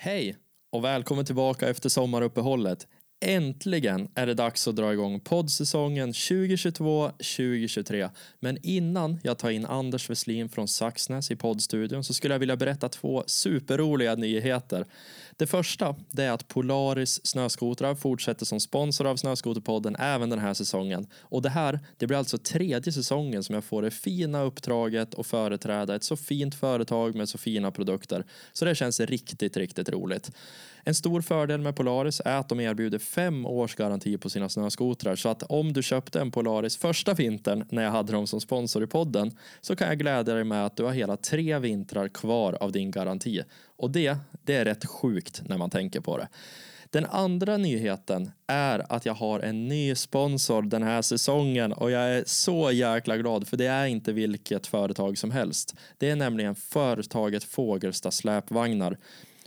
Hej och välkommen tillbaka efter sommaruppehållet. Äntligen är det dags att dra igång poddsäsongen 2022-2023. Men innan jag tar in Anders Westlin från Saxnäs i poddstudion så skulle jag vilja berätta två superroliga nyheter. Det första det är att Polaris snöskotrar fortsätter som sponsor av Snöskoterpodden även den här säsongen. Och det här det blir alltså tredje säsongen som jag får det fina uppdraget att företräda ett så fint företag med så fina produkter. Så det känns riktigt, riktigt roligt. En stor fördel med Polaris är att de erbjuder fem års garanti på sina snöskotrar så att om du köpte en Polaris första vintern när jag hade dem som sponsor i podden så kan jag glädja dig med att du har hela tre vintrar kvar av din garanti. Och det, det är rätt sjukt när man tänker på det. Den andra nyheten är att jag har en ny sponsor den här säsongen och jag är så jäkla glad för det är inte vilket företag som helst. Det är nämligen företaget Fågelsta släpvagnar.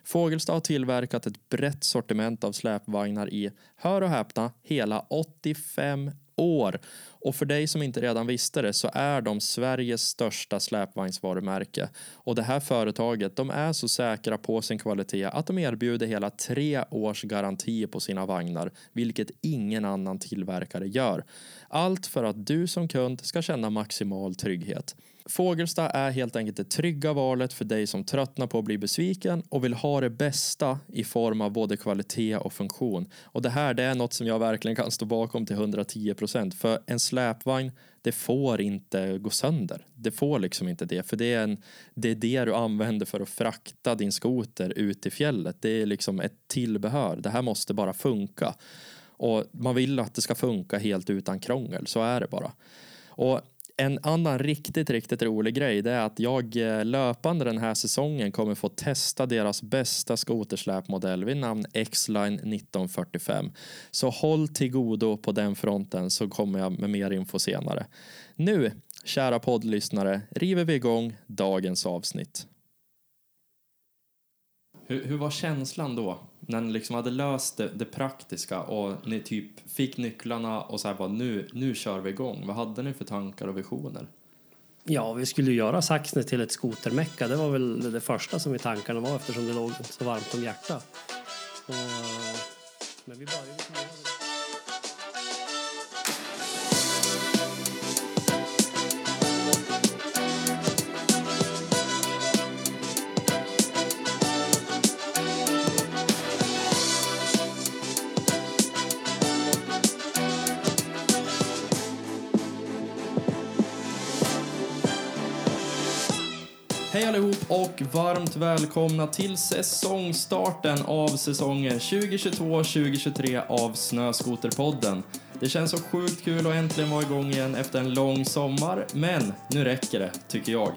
Fågelsta har tillverkat ett brett sortiment av släpvagnar i, hör och häpna, hela 85 år. Och för dig som inte redan visste det så är de Sveriges största släpvagnsvarumärke. Och det här företaget, de är så säkra på sin kvalitet att de erbjuder hela tre års garanti på sina vagnar, vilket ingen annan tillverkare gör. Allt för att du som kund ska känna maximal trygghet. Fågelsta är helt enkelt det trygga valet för dig som tröttnar på att bli besviken och vill ha det bästa i form av både kvalitet och funktion. Och det här det är något som jag verkligen kan stå bakom till 110 procent. För en släpvagn, det får inte gå sönder. Det får liksom inte det, för det är, en, det är det du använder för att frakta din skoter ut i fjället. Det är liksom ett tillbehör. Det här måste bara funka. Och man vill att det ska funka helt utan krångel, så är det bara. Och en annan riktigt, riktigt rolig grej det är att jag eh, löpande den här säsongen kommer få testa deras bästa skotersläpmodell vid namn X-Line 1945. Så håll till godo på den fronten så kommer jag med mer info senare. Nu, kära poddlyssnare, river vi igång dagens avsnitt. Hur, hur var känslan då? När ni liksom hade löst det, det, praktiska och ni typ fick nycklarna och så här bara nu, nu kör vi igång. Vad hade ni för tankar och visioner? Ja, vi skulle göra Saxnäs till ett skotermecka. Det var väl det första som i tankarna var eftersom det låg så varmt om hjärtat. Men vi började och varmt välkomna till säsongstarten av säsongen 2022-2023 av Snöskoterpodden. Det känns så sjukt kul att äntligen vara igång igen efter en lång sommar, men nu räcker det, tycker jag.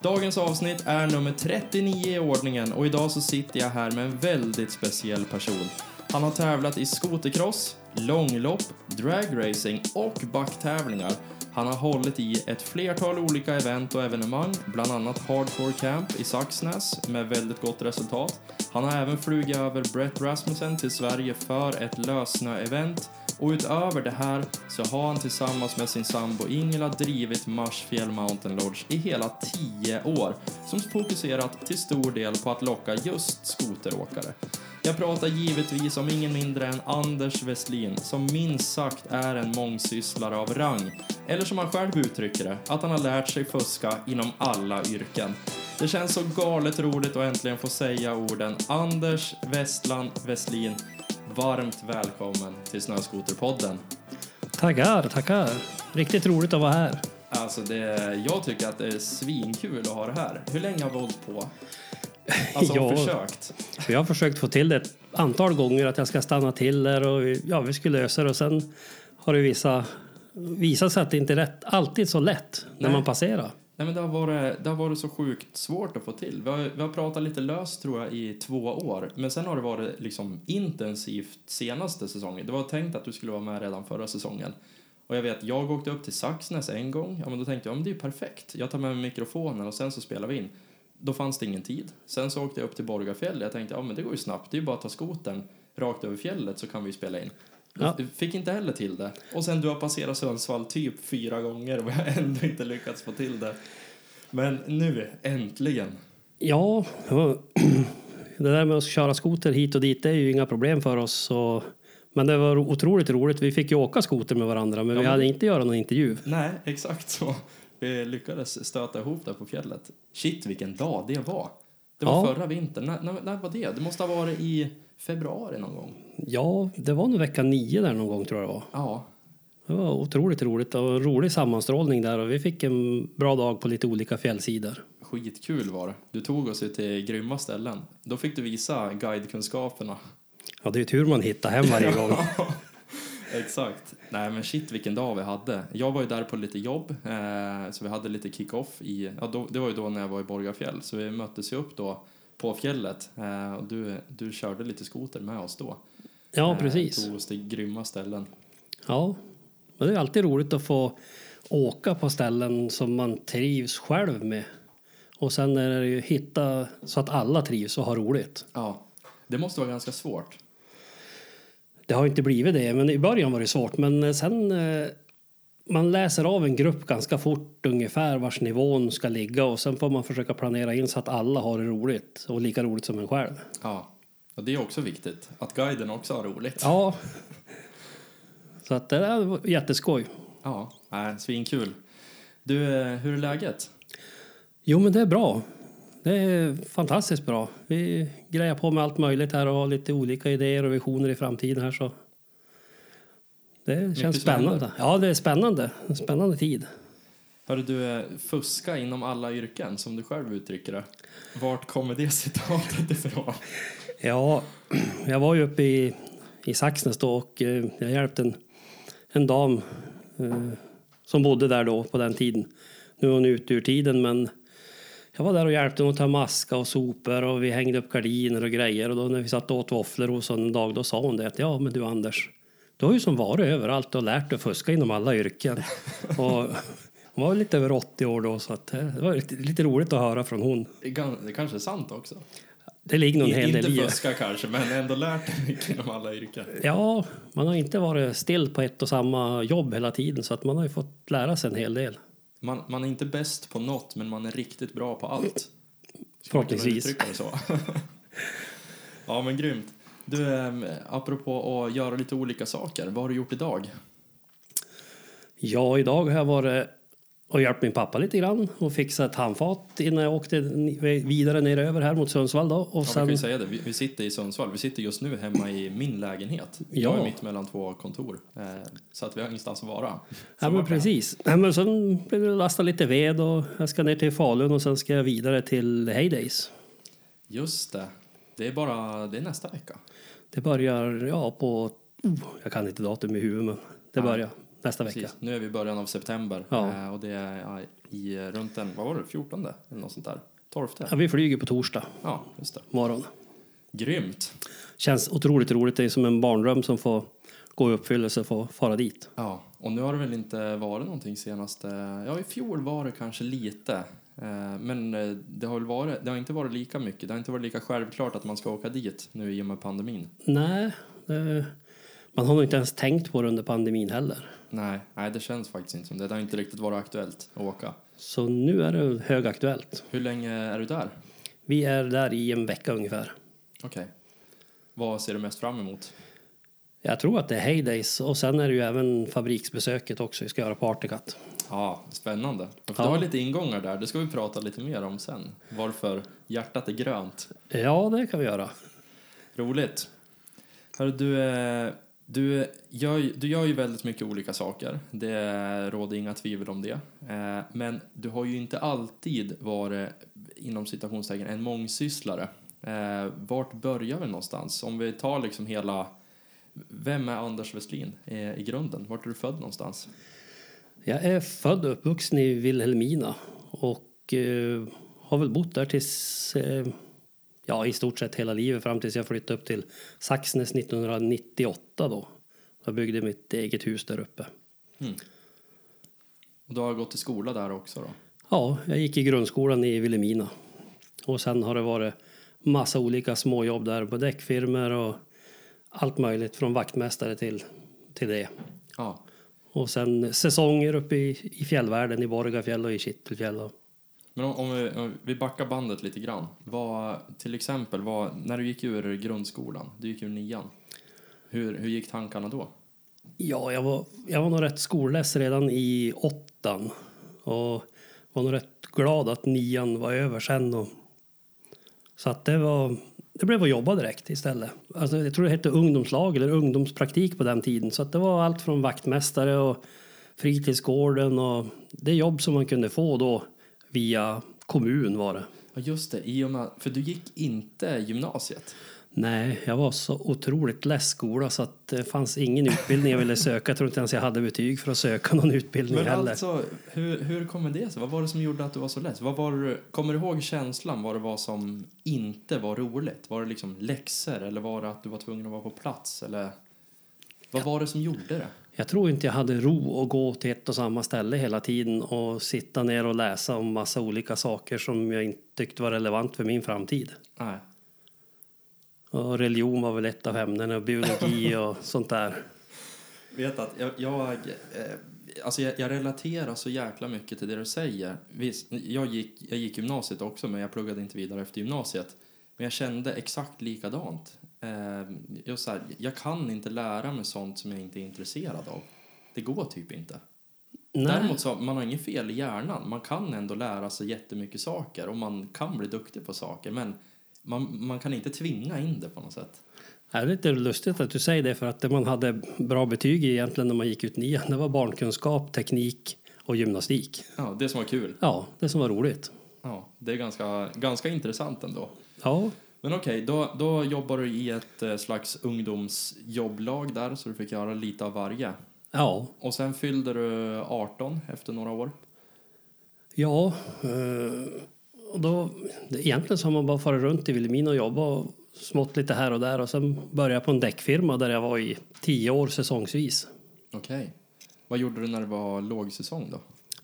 Dagens avsnitt är nummer 39 i ordningen och idag så sitter jag här med en väldigt speciell person. Han har tävlat i skotercross, långlopp, dragracing och backtävlingar han har hållit i ett flertal olika event och evenemang, bland annat Hardcore Camp i Saxnäs med väldigt gott resultat. Han har även flugit över Brett Rasmussen till Sverige för ett lösnö-event och utöver det här så har han tillsammans med sin sambo Ingela drivit Marsfjäll Mountain Lodge i hela 10 år som fokuserat till stor del på att locka just skoteråkare. Jag pratar givetvis om ingen mindre än Anders Westlin som minst sagt är en mångsysslare av rang. Eller som han själv uttrycker det, att han har lärt sig fuska inom alla yrken. Det känns så galet roligt att äntligen få säga orden Anders Westland Westlin. Varmt välkommen till Snöskoterpodden. Tackar, tackar. Riktigt roligt att vara här. Alltså, det, jag tycker att det är svinkul att ha det här. Hur länge har vi hållit på? Alltså ja, försökt? Vi har försökt få till det ett antal gånger att jag ska stanna till där och ja, vi skulle lösa det och sen har det vissa, visat sig att det inte är rätt, alltid så lätt när man passerar. Nej, men det, har varit, det har varit så sjukt svårt att få till. Vi har, vi har pratat lite löst tror jag i två år, men sen har det varit liksom intensivt senaste säsongen. Det var tänkt att du skulle vara med redan förra säsongen. Och jag vet, jag åkte upp till Saxnäs en gång, ja men då tänkte jag, ja, men det är perfekt. Jag tar med mig mikrofonen och sen så spelar vi in då fanns det ingen tid. Sen så åkte jag upp till Borgafjäll. Jag tänkte, ja men det går ju snabbt. Det är ju bara att ta skotern rakt över fjället så kan vi spela in. Ja. Fick inte heller till det. Och sen du har passerat Sundsvall typ fyra gånger och jag har ändå inte lyckats få till det. Men nu, äntligen. Ja, det där med att köra skoter hit och dit det är ju inga problem för oss. Så, men det var otroligt roligt. Vi fick ju åka skoter med varandra men Ja, vi men- hade inte göra någon intervju. Nej, exakt så. Vi lyckades stöta ihop där på fjället. Shit, vilken dag det var. Det var Ja. förra vintern. När, när, när var det? Det måste ha varit i februari någon gång. Ja, det var nog vecka nio där någon gång tror jag det var. Ja, Det var otroligt roligt och en rolig sammanstrålning där och vi fick en bra dag på lite olika fjällsidor. skitkul var det. Du tog oss ut till grymma ställen. Då fick du visa guidekunskaperna. Ja, det är ju tur man hittar hem varje gång. Exakt. Nej men shit vilken dag vi hade. Jag var ju där på lite jobb, eh, så vi hade lite kick-off i, ja då, det var ju då när jag var i Borgafjäll, så vi möttes ju upp då på fjället eh, och du, du körde lite skoter med oss då. Ja, Eh, precis. tog oss till grymma ställen. Ja, men det är alltid roligt att få åka på ställen som man trivs själv med. Och sen är det ju hitta så att alla trivs och har roligt. Ja, det måste vara ganska svårt. Det har inte blivit det, men i början var det svårt. Men sen eh, man läser av en grupp ganska fort ungefär vars nivån ska ligga och sen får man försöka planera in så att alla har det roligt och lika roligt som en själv. Ja, och det är också viktigt, att guiden också har roligt. Ja. Så att det var jätteskoj. Ja, svinkul. Du, eh, hur är läget? Jo, men det är bra. Det är fantastiskt bra. Vi grejar på med allt möjligt här och har lite olika idéer och visioner i framtiden här så. Det känns spännande. Ja, det är spännande. En spännande tid. Hörru du, eh, fuska inom alla yrken, som du själv uttrycker det. Vart kommer det citatet ifrån? Ja, jag var ju uppe i, i Saxnäs då och eh, jag hjälpte en, en dam eh, som bodde där då på den tiden. Nu är hon ute ur tiden men jag var där och hjälpte henne att ta maska och sopor och vi hängde upp gardiner och grejer och då när vi satt och åt våfflor hos henne en dag då sa hon det att ja men du Anders, du har ju som varit överallt och lärt dig att fuska inom alla yrken. och hon var lite över 80 år då så att eh, det var lite, lite roligt att höra från hon. Det det kanske är sant också. Det ligger nog en hel inte del i det. fuska kanske, men ändå lärt dig mycket inom alla yrken. Ja, man har inte varit still på ett och samma jobb hela tiden så att man har ju fått lära sig en hel del. Man, man är inte bäst på något, men man är riktigt bra på allt. Förhoppningsvis. ja, men grymt. Du, eh, apropå att göra lite olika saker, vad har du gjort idag? Ja, idag har jag varit och hjälpt min pappa lite grann och fixat ett handfat innan jag åkte vidare ner över här mot Sundsvall då. Och Ja, sen, säga det. Vi, vi sitter i Sundsvall. Vi sitter just nu hemma i min lägenhet. Ja. Jag är mitt mellan två kontor. Eh, så att vi har ingenstans att vara. ja, men precis. Ja, men sen blir det lasta lite ved och jag ska ner till Falun och sen ska jag vidare till Heydays. Just det. Det är bara det är nästa vecka. Det börjar, ja, på... Oh, jag kan inte datum i huvudet, men det börjar nästa vecka. Precis. Nu är vi i början av september. Ja. Eh, och det är i runt den, vad var det, 14 eller något sånt där? 12? Ja, vi flyger på torsdag Ja, just det. morgon. Grymt. Känns otroligt roligt. Det är som en barndröm som får gå i uppfyllelse och få fara dit. Ja, och nu har det väl inte varit någonting senaste... Ja, i fjol var det kanske lite. Eh, Men eh, det har, väl varit, det har inte varit lika mycket. Det har inte varit lika självklart att man ska åka dit nu i och med pandemin. Nej, det, man har nog inte ens tänkt på det under pandemin heller. Nej, nej, det känns faktiskt inte som det. Det har inte riktigt varit aktuellt att åka. Så nu är det högaktuellt. Hur länge är du där? Vi är där i en vecka ungefär. Okej. Vad ser du mest fram emot? Jag tror att det är Heydays och sen är det ju även fabriksbesöket också. Vi ska göra Partycut. Ja, spännande. Ja. Du har lite ingångar där. Det ska vi prata lite mer om sen. Varför hjärtat är grönt. Ja, det kan vi göra. Roligt. Hörru, du, eh, du, gör, ju- du gör ju väldigt mycket olika saker. Det råder inga tvivel om det. Eh, men du har ju inte alltid varit, inom citationstecken, en mångsysslare. Eh, vart börjar vi någonstans? Om vi tar liksom hela... Vem är Anders Westlin i grunden? Vart är du född någonstans? Jag är född och uppvuxen i Vilhelmina och eh, har väl bott där tills, ja i stort sett hela livet fram tills jag flyttade upp till Saxnäs 1998 då. Jag byggde mitt eget hus där uppe. Och du har gått i skola där också då? Ja, jag gick i grundskolan i Vilhelmina och sen har det varit massa olika småjobb där på däckfirmor och allt möjligt från vaktmästare till, till det. Ja. Och sen säsonger uppe i, i fjällvärlden i Borgafjäll och i Kittelfjäll. Och, men om, om, vi, om vi backar bandet lite grann. Vad, till exempel, vad, när du gick ur grundskolan, du gick ur nian. Hur, hur gick tankarna då? Ja, jag var, jag var nog rätt skolless redan i åttan. Och var nog rätt glad att nian var över sen. Och, så att det var... Det blev att jobba direkt istället. Alltså, jag tror det hette ungdomslag eller ungdomspraktik på den tiden. Så att det var allt från vaktmästare och fritidsgården och det jobb som man kunde få då via kommun var det. Ja, just det. I och med, för du gick inte gymnasiet. Nej, jag var så otroligt less skola så att det fanns ingen utbildning jag ville söka. Jag tror inte ens jag hade betyg för att söka någon utbildning Men heller. alltså, hur, hur kommer det sig? Vad var det som gjorde att du var så less? Vad var kommer du ihåg känslan vad det var som inte var roligt? Var det liksom läxor eller var det att du var tvungen att vara på plats? Eller vad var det som gjorde det? Jag tror inte jag hade ro att gå till ett och samma ställe hela tiden och sitta ner och läsa om massa olika saker som jag inte tyckte var relevant för min framtid. Nej. Och religion var väl ett av ämnena och biologi och sånt där. vet att jag, jag, eh, alltså jag, jag relaterar så jäkla mycket till det du säger. Visst, jag, gick, jag gick gymnasiet också, men jag pluggade inte vidare efter gymnasiet. Men jag kände exakt likadant. Eh, jag, så här, jag kan inte lära mig sånt som jag inte är intresserad av. Det går typ inte. Nej. Däremot så man har inget fel i hjärnan. Man kan ändå lära sig jättemycket saker och man kan bli duktig på saker. Men man, man kan inte tvinga in det på något sätt. Det är lite lustigt att du säger det för att det man hade bra betyg i egentligen när man gick ut nian det var barnkunskap, teknik och gymnastik. Ja, det som var kul. Ja, det som var roligt. Ja, det är ganska, ganska intressant ändå. Ja, Men okej, då, då jobbar du i ett eh, slags ungdomsjobblag där så du fick göra lite av varje. ja, Och sen fyllde du 18 efter några år. ja. eh, Och då, egentligen så har man bara farit runt i Vilhelmina och jobbat och smått lite här och där och sen började jag på en däckfirma där jag var i tio år säsongsvis. Okej. Vad gjorde du när det var lågsäsong då?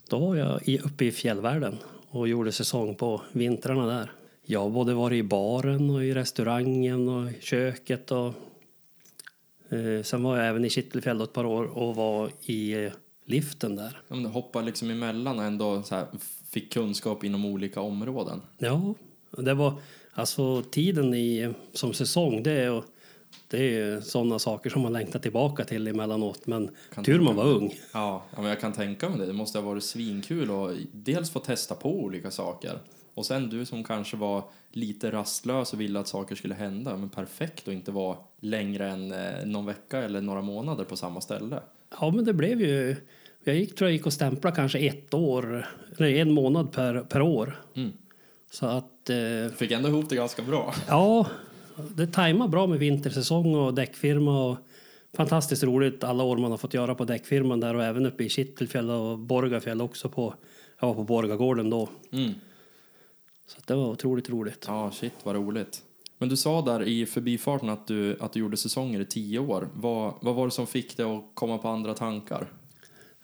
Då var jag uppe i fjällvärlden och gjorde säsong på vintrarna där. Jag har både varit i baren och i restaurangen och i köket och eh, sen var jag även i Kittelfjäll ett par år och var i eh, liften där. Ja, du hoppade liksom emellan och ändå här, fick kunskap inom olika områden. Ja, det var alltså tiden i, som säsong det är, det är sådana saker som man längtar tillbaka till emellanåt men Kan tur man var ung. Ja, men jag kan tänka mig det. Det måste ha varit svinkul och dels få testa på olika saker. Och sen du som kanske var lite rastlös och ville att saker skulle hända. Men perfekt att inte vara längre än eh, någon vecka eller några månader på samma ställe. Ja, men det blev ju... Jag gick, tror jag gick och stämplade kanske ett år, nej, en månad per, per år. Mm. Så att, eh, Fick ändå ihop det ganska bra. ja, det tajmar bra med vintersäsong och däckfirma och fantastiskt roligt alla år man har fått göra på däckfirman där och även uppe i Kittelfjäll och Borgafjäll också på, jag var på Borgagården då. Mm. Så det var otroligt roligt. Ja, shit vad roligt. Men du sa där i förbifarten att du, att du gjorde säsonger i tio år. Vad, vad var det som fick dig att komma på andra tankar?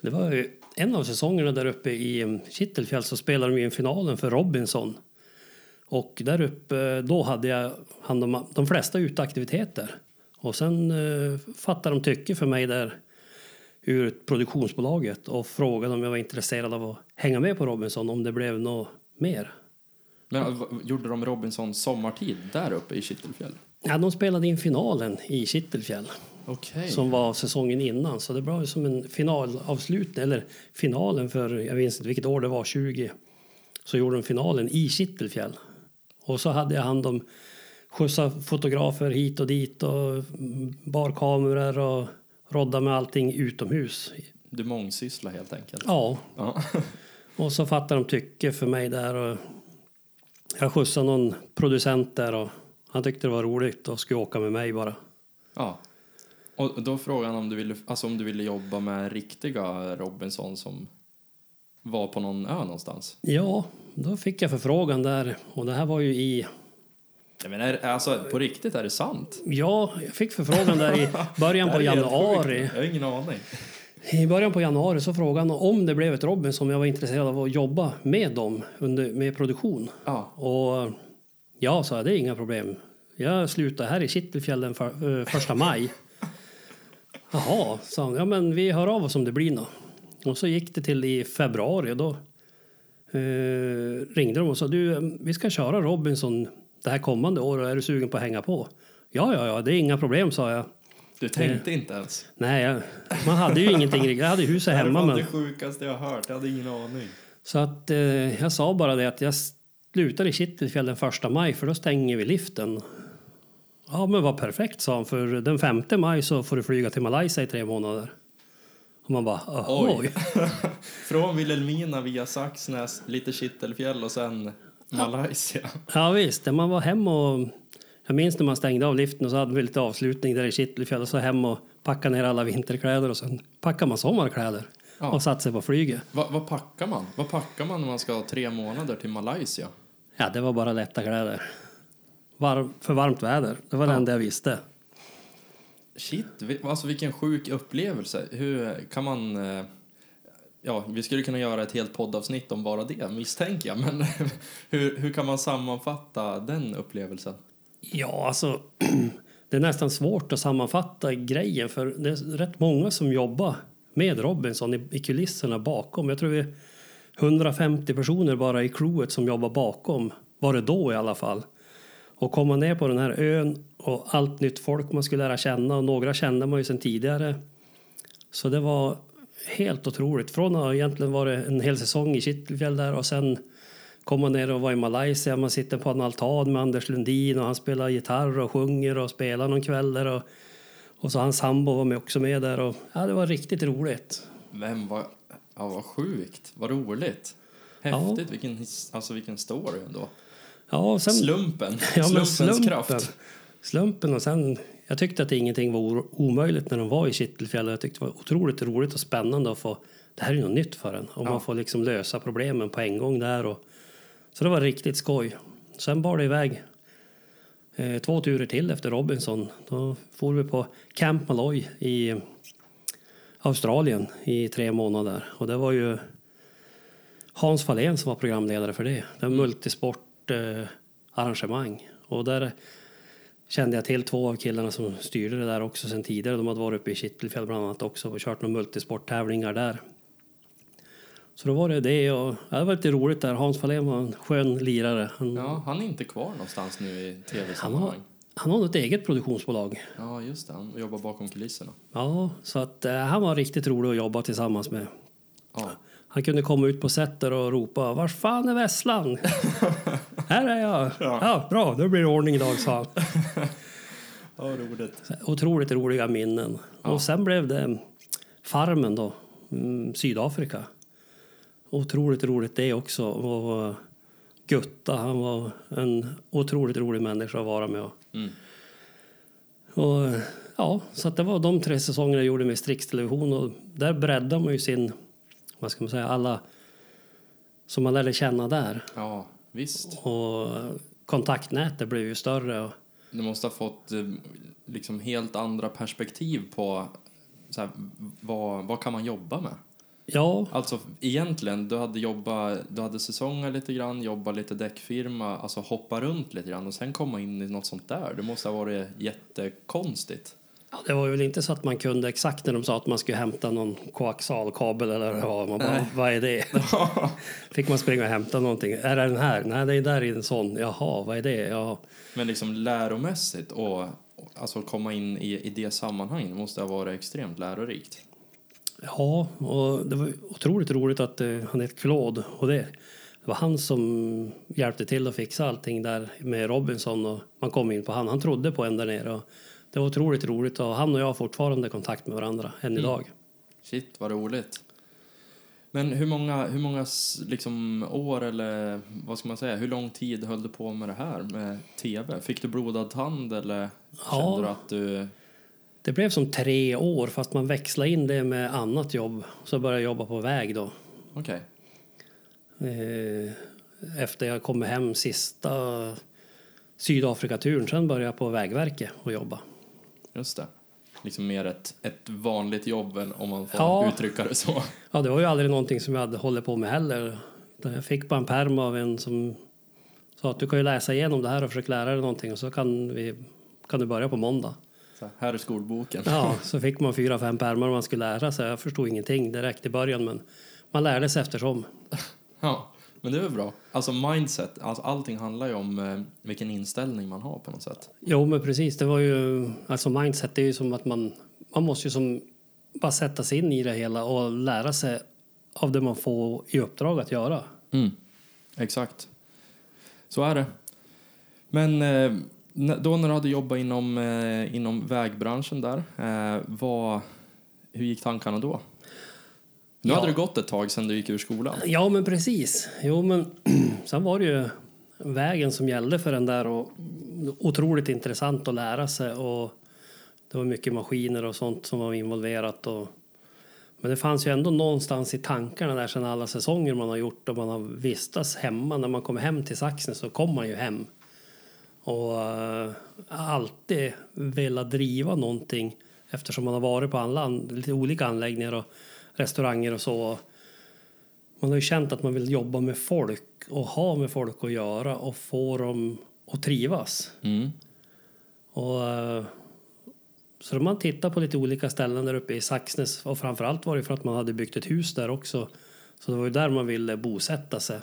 Det var ju en av säsongerna där uppe i Kittelfjäll så spelade de ju en finalen för Robinson. Och där uppe, då hade jag hand om de flesta uteaktiviteter. Och sen eh, fattade de tycke för mig där ur produktionsbolaget och frågade om jag var intresserad av att hänga med på Robinson om det blev något mer. Men, v- Gjorde de Robinson sommartid där uppe i Kittelfjäll? Ja, de spelade in finalen i Kittelfjäll Okej. som var säsongen innan. Så det var som en finalavslutning, eller finalen för, jag vet inte vilket år det var, 20. Så gjorde de finalen i Kittelfjäll. Och så hade jag hand om skjutsa fotografer hit och dit och barkameror och rodda med allting utomhus. Du mångsysslar helt enkelt. Ja, Ja. och så fattade de tycke för mig där och jag skjutsade någon producent där och han tyckte det var roligt och skulle åka med mig bara. ja. Och då frågade han om du, ville, alltså om du ville jobba med riktiga Robinson som var på någon ö någonstans. Ja, då fick jag förfrågan där och det här var ju i Jag menar, alltså på riktigt, är det sant? Ja, jag fick förfrågan där i början på januari. Jag har ingen aning. I början på januari så frågade han om det blev ett Robinson om jag var intresserad av att jobba med dem under, med produktion. Ja. Och ja, sa jag, det är inga problem. Jag slutar här i Kittelfjäll den för, eh, första maj. Jaha, sa han. Ja, men vi hör av oss om det blir något. Och så gick det till i februari då eh, ringde de och sa du, vi ska köra Robinson det här kommande år och är du sugen på att hänga på? Ja, ja, ja, det är inga problem, sa jag. Du tänkte inte ens? Nej, jag, man hade ju ingenting. Jag hade huset hemma. Det var Men, det sjukaste jag hört. Jag hade ingen aning. så att eh, jag sa bara det att jag slutar i Kittelfjäll den första maj för då stänger vi liften. Ja, men vad perfekt, sa han. För den 5 maj så får du flyga till Malaysia i tre månader. Och man bara, oj. Oj. Från Vilhelmina via Saxnäs, lite Kittelfjäll och sen Malaysia. Ja visst, man var hem och jag minns när man stängde av liften och så hade vi lite avslutning där i Kittelfjäll och så hem och packa ner alla vinterkläder och sen packar man sommarkläder Ja. och satte sig på flyget. Va, vad packar man? Vad packar man när man ska ha tre månader till Malaysia? Ja, det var bara lätta kläder. Var, för varmt väder, det var det Ja. enda jag visste. Shit, alltså vilken sjuk upplevelse. Hur kan man... eh, Ja, vi skulle kunna göra ett helt poddavsnitt om bara det, misstänker jag. Men hur, hur kan man sammanfatta den upplevelsen? Ja, alltså det är nästan svårt att sammanfatta grejen för det är rätt många som jobbar med Robinson i, i kulisserna bakom. Jag tror vi är 150 personer bara i crewet som jobbar bakom, var det då i alla fall. Och komma ner på den här ön och allt nytt folk man skulle lära känna och några kände man ju sedan tidigare. Så det var helt otroligt. Från att egentligen var det en hel säsong i Kittelfjäll där och sen komma ner och vara i Malaysia. Man sitter på en altan med Anders Lundin och han spelar gitarr och sjunger och spelar någon kväll där. Och, och så hans sambo var med också med där och ja, det var riktigt roligt. Vem var... Ja, vad sjukt. Vad roligt. Häftigt. Vilken, his- alltså, vilken story ändå. Ja, sen, Slumpen. ja, men Slumpens kraft. Slumpen och sen, jag tyckte att ingenting var omöjligt när de var i Kittelfjäll. Jag tyckte det var otroligt roligt och spännande att få, det här är ju något nytt för en. Och Ja. man får liksom lösa problemen på en gång där. Och, så det var riktigt skoj. Sen bar det iväg eh, två turer till efter Robinson. Då for vi på Camp Malloy i Australien i tre månader. Och det var ju Hans Fahlén som var programledare för det. Det var multisport eh, arrangemang. Och där kände jag till två av killarna som styrde det där också sen tidigare. De hade varit uppe i Kittelfjäll bland annat också och kört några multisporttävlingar där. Så då var det det och ja, det var lite roligt där. Hans Fahlén var en skön lirare. Han, Ja, han är inte kvar någonstans nu i tv-sammanhang. han har något eget produktionsbolag. Ja, just det. Han jobbar bakom kulisserna. Ja, så att eh, han var riktigt rolig att jobba tillsammans med. Ja. Han kunde komma ut på set och ropa Var fan är Vesslan? Här är jag! Ja. bra, då blir det ordning idag, sa han. Ja, roligt. Otroligt roliga minnen. Och sen blev det Farmen då, mm, Sydafrika. Otroligt roligt det också. Och Gutta, han var en otroligt rolig människa att vara med. Mm. Och, ja, så det var de tre säsongerna jag gjorde med Strix Television och där breddade man ju sin, vad ska man säga, alla som man lärde känna där. Ja, visst. Och kontaktnätet blev ju större. Och, Du måste ha fått eh, liksom helt andra perspektiv på så här, vad, vad kan man jobba med? Ja, Alltså egentligen, du hade jobbat, du hade säsonger lite grann, jobbat lite däckfirma, alltså hoppa runt lite grann och sen komma in i något sånt där. Det måste ha varit jättekonstigt. Ja, det var väl inte så att man kunde exakt när de sa att man skulle hämta någon koaxialkabel eller vad. Man bara, vad är det? Fick man springa och hämta någonting. Är det den här? Nej, det är där i en sån. Jaha, vad är det? Ja, Men liksom läromässigt och alltså komma in i, i det sammanhanget måste ha varit extremt lärorikt. Ja och det var otroligt roligt att eh, han heter Claude och det, det var han som hjälpte till att fixa allting där med Robinson och man kom in på han. Han trodde på en där nere och det var otroligt roligt och han och jag har fortfarande kontakt med varandra än idag. Shit, vad roligt. Men hur många, hur många liksom, år eller vad ska man säga, hur lång tid höll du på med det här med tv? Fick du blodad tand eller Ja. kände du att du... Det blev som tre år fast man växlade in det med annat jobb. Så började jag jobba på väg då. Okej. Eh, efter jag kom hem sista Sydafrikaturen. Sen började jag på Vägverket och jobba. Just det. Liksom mer ett, ett vanligt jobb än om man får Ja. uttrycka det så. Ja, det var ju aldrig någonting som jag hade hållit på med heller. Jag fick bara en perm av en som sa att du kan ju läsa igenom det här och försöka lära dig någonting och så kan, vi, kan du börja på måndag. Här är skolboken. Ja, så fick man fyra, fem pärmar man skulle lära sig. Jag förstod ingenting direkt i början men man lärde sig eftersom. Ja. Men det är väl bra. Alltså mindset, alltså allting handlar ju om eh, vilken inställning man har på något sätt. Jo, men precis. Det var ju, alltså mindset, det är ju som att man, man måste ju som bara sätta sig in i det hela och lära sig av det man får i uppdrag att göra. Mm. Exakt. Så är det. Men eh, då när du hade jobbat inom, eh, inom vägbranschen där, eh, vad, hur gick tankarna då? Nu Ja. hade det gått ett tag sedan du gick ur skolan. Ja, men precis. Jo, men sen var det ju vägen som gällde för den där och otroligt intressant att lära sig och det var mycket maskiner och sånt som var involverat och men det fanns ju ändå någonstans i tankarna där sen alla säsonger man har gjort och man har vistats hemma. När man kommer hem till Saxen så kommer man ju hem. Och uh, alltid velat driva någonting eftersom man har varit på alla, lite olika anläggningar och restauranger och så. Man har ju känt att man vill jobba med folk och ha med folk att göra och få dem att trivas. Mm. Och, eh, så då man tittar på lite olika ställen där uppe i Saxnäs och framförallt var det för att man hade byggt ett hus där också. Så det var ju där man ville bosätta sig.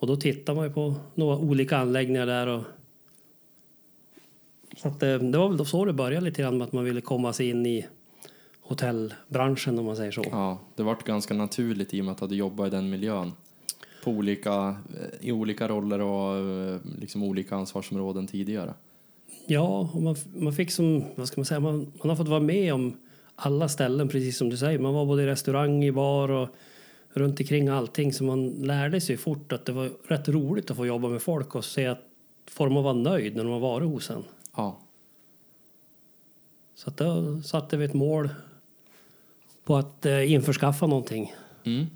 Och då tittar man ju på några olika anläggningar där och så att det, det var väl då så det började lite grann med att man ville komma sig in i hotellbranschen om man säger så. Ja, det vart ganska naturligt i och med att du jobbat i den miljön. På olika, eh, I olika roller och eh, liksom olika ansvarsområden tidigare. Ja, och man, man fick som, vad ska man säga, man, man har fått vara med om alla ställen precis som du säger. Man var både i restaurang, i bar och runt omkring allting. Så man lärde sig fort att det var rätt roligt att få jobba med folk och se att får de att vara nöjd när de har varit hos en. Ja, Så att då satte vi ett mål på att eh, införskaffa någonting. Mm.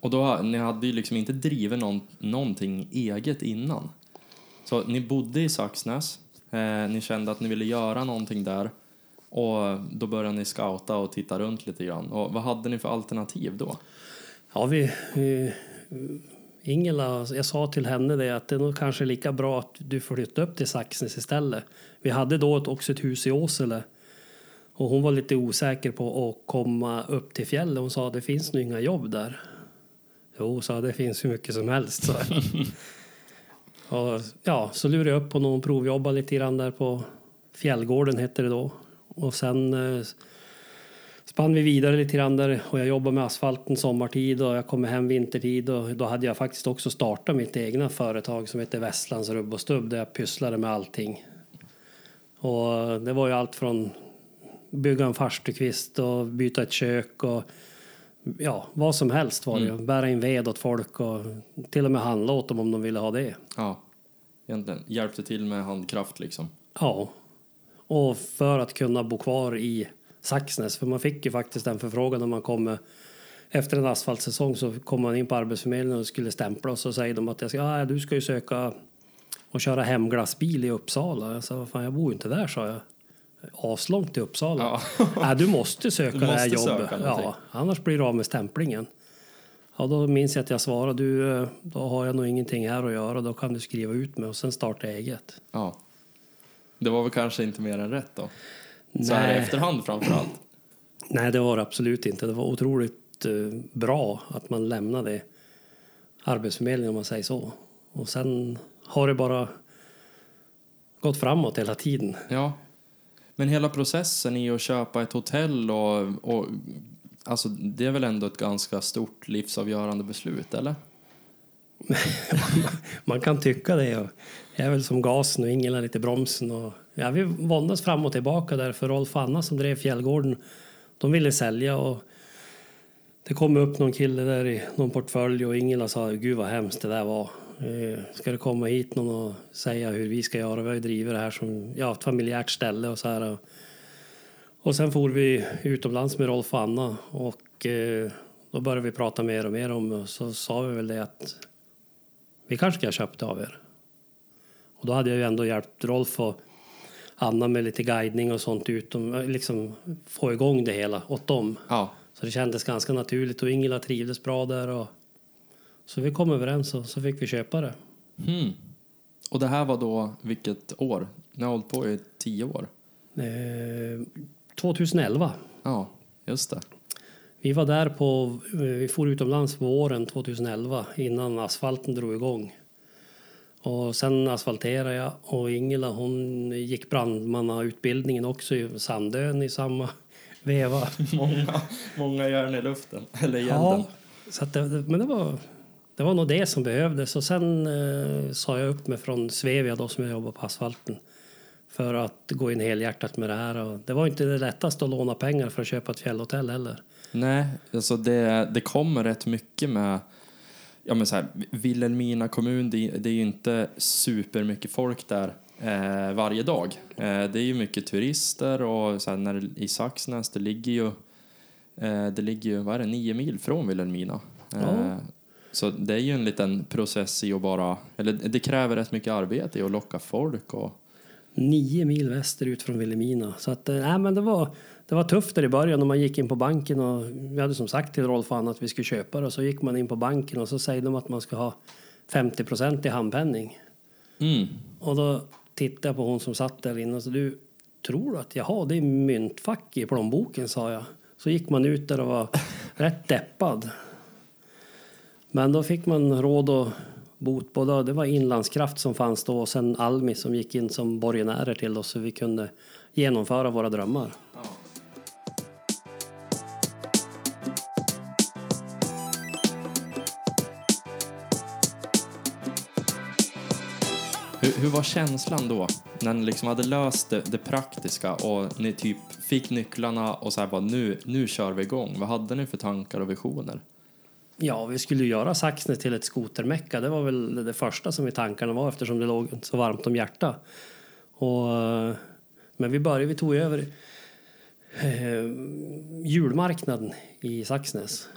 Och då, ni hade ju liksom inte drivit någon, någonting eget innan. Så ni bodde i Saxnäs, eh, ni kände att ni ville göra någonting där och då började ni scouta och titta runt lite grann. Och vad hade ni för alternativ då? Ja, vi, vi, Ingela, jag sa till henne det att det är nog kanske lika bra att du flyttar upp till Saxnäs istället. Vi hade då också ett hus i Åsele och hon var lite osäker på att komma upp till fjället. Hon sa att det finns nog inga jobb där. Jo, sa det finns hur mycket som helst. Så. och, ja, så lurade jag upp på någon provjobba lite grann där på Fjällgården hette det då. Och sen eh, spann vi vidare lite grann där och jag jobbade med asfalten sommartid och jag kom hem vintertid och då hade jag faktiskt också startat mitt egna företag som heter Västlands rubb och stubb där jag pysslade med allting. Och det var ju allt från bygga en farstukvist och byta ett kök och ja, vad som helst var det ju. Bära in ved åt folk och till och med handla åt dem om de ville ha det. Ja, egentligen hjälpte till med handkraft liksom. Ja, och för att kunna bo kvar i Saxnäs, för man fick ju faktiskt en förfrågan när man kom efter en asfaltsäsong så kom man in på Arbetsförmedlingen och skulle stämpla och så säger de att jag ska, ah, du ska ju söka och köra hemglassbil i Uppsala. Jag sa, vad fan jag bor ju inte där, sa jag. Aslångt till Uppsala. Ja. Nej, du måste söka Du det här måste jobbet. ja, annars blir du av med stämplingen. Ja, då minns jag att jag svarade, du, eh, då har jag nog ingenting här att göra, då kan du skriva ut mig och sen starta eget. Ja. Det var väl kanske inte mer än rätt då? Så här i efterhand framför allt. Nej, det var det absolut inte. Det var otroligt eh, bra att man lämnade Arbetsförmedlingen om man säger så. Och sen har det bara gått framåt hela tiden. Ja. Men hela processen i att köpa ett hotell och, och alltså det är väl ändå ett ganska stort livsavgörande beslut, eller? Man kan tycka det. Och jag är väl som gasen och Ingela lite bromsen. Och, ja, vi våndas fram och tillbaka där för Rolf och Anna som drev Fjällgården. De ville sälja och det kom upp någon kille där i någon portfölj och Ingela sa gud vad hemskt det där var. Eh, ska det komma hit någon och säga hur vi ska göra? Vi har ju drivit det här som ja, ett familjärt ställe och så här. Och, och sen for vi utomlands med Rolf och Anna och eh, då började vi prata mer och mer om det och så sa vi väl det att vi kanske ska ha köpt av er. Och då hade jag ju ändå hjälpt Rolf och Anna med lite guidning och sånt utom, liksom få igång det hela åt dem. Ja. Så det kändes ganska naturligt och Ingela trivdes bra där och så vi kom överens och så fick vi köpa det. Hmm. Och det här var då vilket år? Ni har hållit på i tio år. Eh, 2011. Ja, just det. Vi var där på, vi for utomlands våren 2011 innan asfalten drog igång. Och sen asfalterade jag och Ingela hon gick brandmannautbildningen också i Sandön i samma veva. många, många järn i luften, eller i. Ja, så det, men det var, det var nog det som behövdes. Och sen eh, sa jag upp mig från Svevia då som jag jobbar på asfalten för att gå in helhjärtat med det här. Och det var inte det lättaste att låna pengar för att köpa ett fjällhotell heller. Nej, alltså det, det kommer rätt mycket med ja men så här, Vilhelmina kommun, det, det är ju inte supermycket folk där eh, varje dag. Eh, det är ju mycket turister och så här, när, i Saxnäs, det ligger ju, eh, det ligger ju, vad är det, nio mil från Vilhelmina. Ja. Eh, så det är ju en liten process i att bara, eller det kräver rätt mycket arbete i att locka folk och Nio mil västerut från Vilhelmina. Så att, nej, men det var, det var tufft där i början när man gick in på banken och vi hade som sagt till Rolf och Anna att vi skulle köpa det och så gick man in på banken och så säger de att man ska ha 50 procent i handpenning. mm. Och då tittade jag på hon som satt där inne och så du tror du att jaha det är myntfack i plånboken sa jag. Så gick man ut där och var rätt deppad. Men då fick man råd och bot både, det var Inlandskraft som fanns då och sen Almi som gick in som borgenärer till oss så vi kunde genomföra våra drömmar. Hur, hur var känslan då? När ni liksom hade löst det, det praktiska och ni typ fick nycklarna och så här bara nu, nu kör vi igång. Vad hade ni för tankar och visioner? Ja, vi skulle ju göra Saxnäs till ett skotermecka. Det var väl det första som i tankarna var eftersom det låg så varmt om hjärta. Och, men vi började, vi tog över eh, julmarknaden i Saxnäs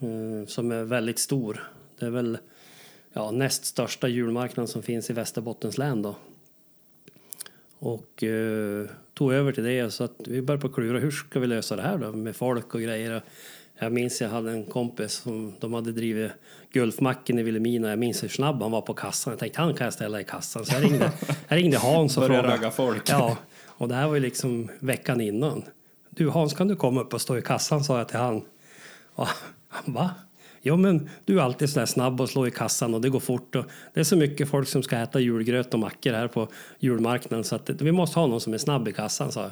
eh, som är väldigt stor. Det är väl ja, näst största julmarknaden som finns i Västerbottens län då. Och eh, tog över till det så att vi började på att klura hur ska vi lösa det här då med folk och grejer. Jag minns jag hade en kompis som de hade drivit Gulfmacken i Vilhelmina. Jag minns hur snabb han var på kassan. Jag tänkte han kan jag ställa i kassan. Så jag ringde, jag ringde Hans och frågade. ragga folk. Ja, och det här var ju liksom veckan innan. Du Hans, kan du komma upp och stå i kassan? sa jag till han. Och han va? Jo, men du är alltid så där snabb och slå i kassan och det går fort. Och det är så mycket folk som ska äta julgröt och mackor här på julmarknaden så att vi måste ha någon som är snabb i kassan, sa jag.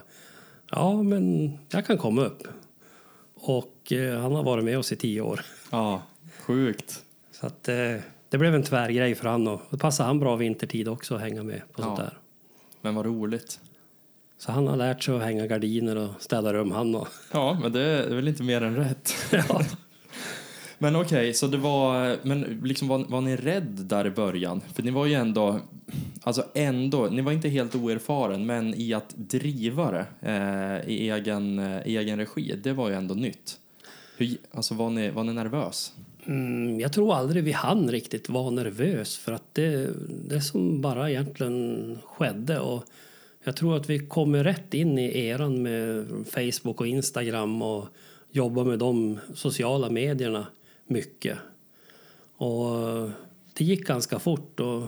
Ja, men jag kan komma upp. Och eh, han har varit med oss i tio år. Ja, sjukt. Så att eh, det blev en tvärgrej för han och det passade han bra vintertid också att hänga med på sånt Ja. där. Men vad roligt. Så han har lärt sig att hänga gardiner och städa rum han och Ja, men det är väl inte mer än rätt. ja. Men okej, okay, så det var, men liksom var, var ni rädd där i början? För ni var ju ändå, alltså ändå, ni var inte helt oerfaren, men i att driva det eh, i egen, eh, egen regi, det var ju ändå nytt. Hur, alltså var ni, var ni nervös? Mm, jag tror aldrig vi hann riktigt vara nervös för att det, det som bara egentligen skedde och jag tror att vi kommer rätt in i eran med Facebook och Instagram och jobba med de sociala medierna mycket. Och det gick ganska fort och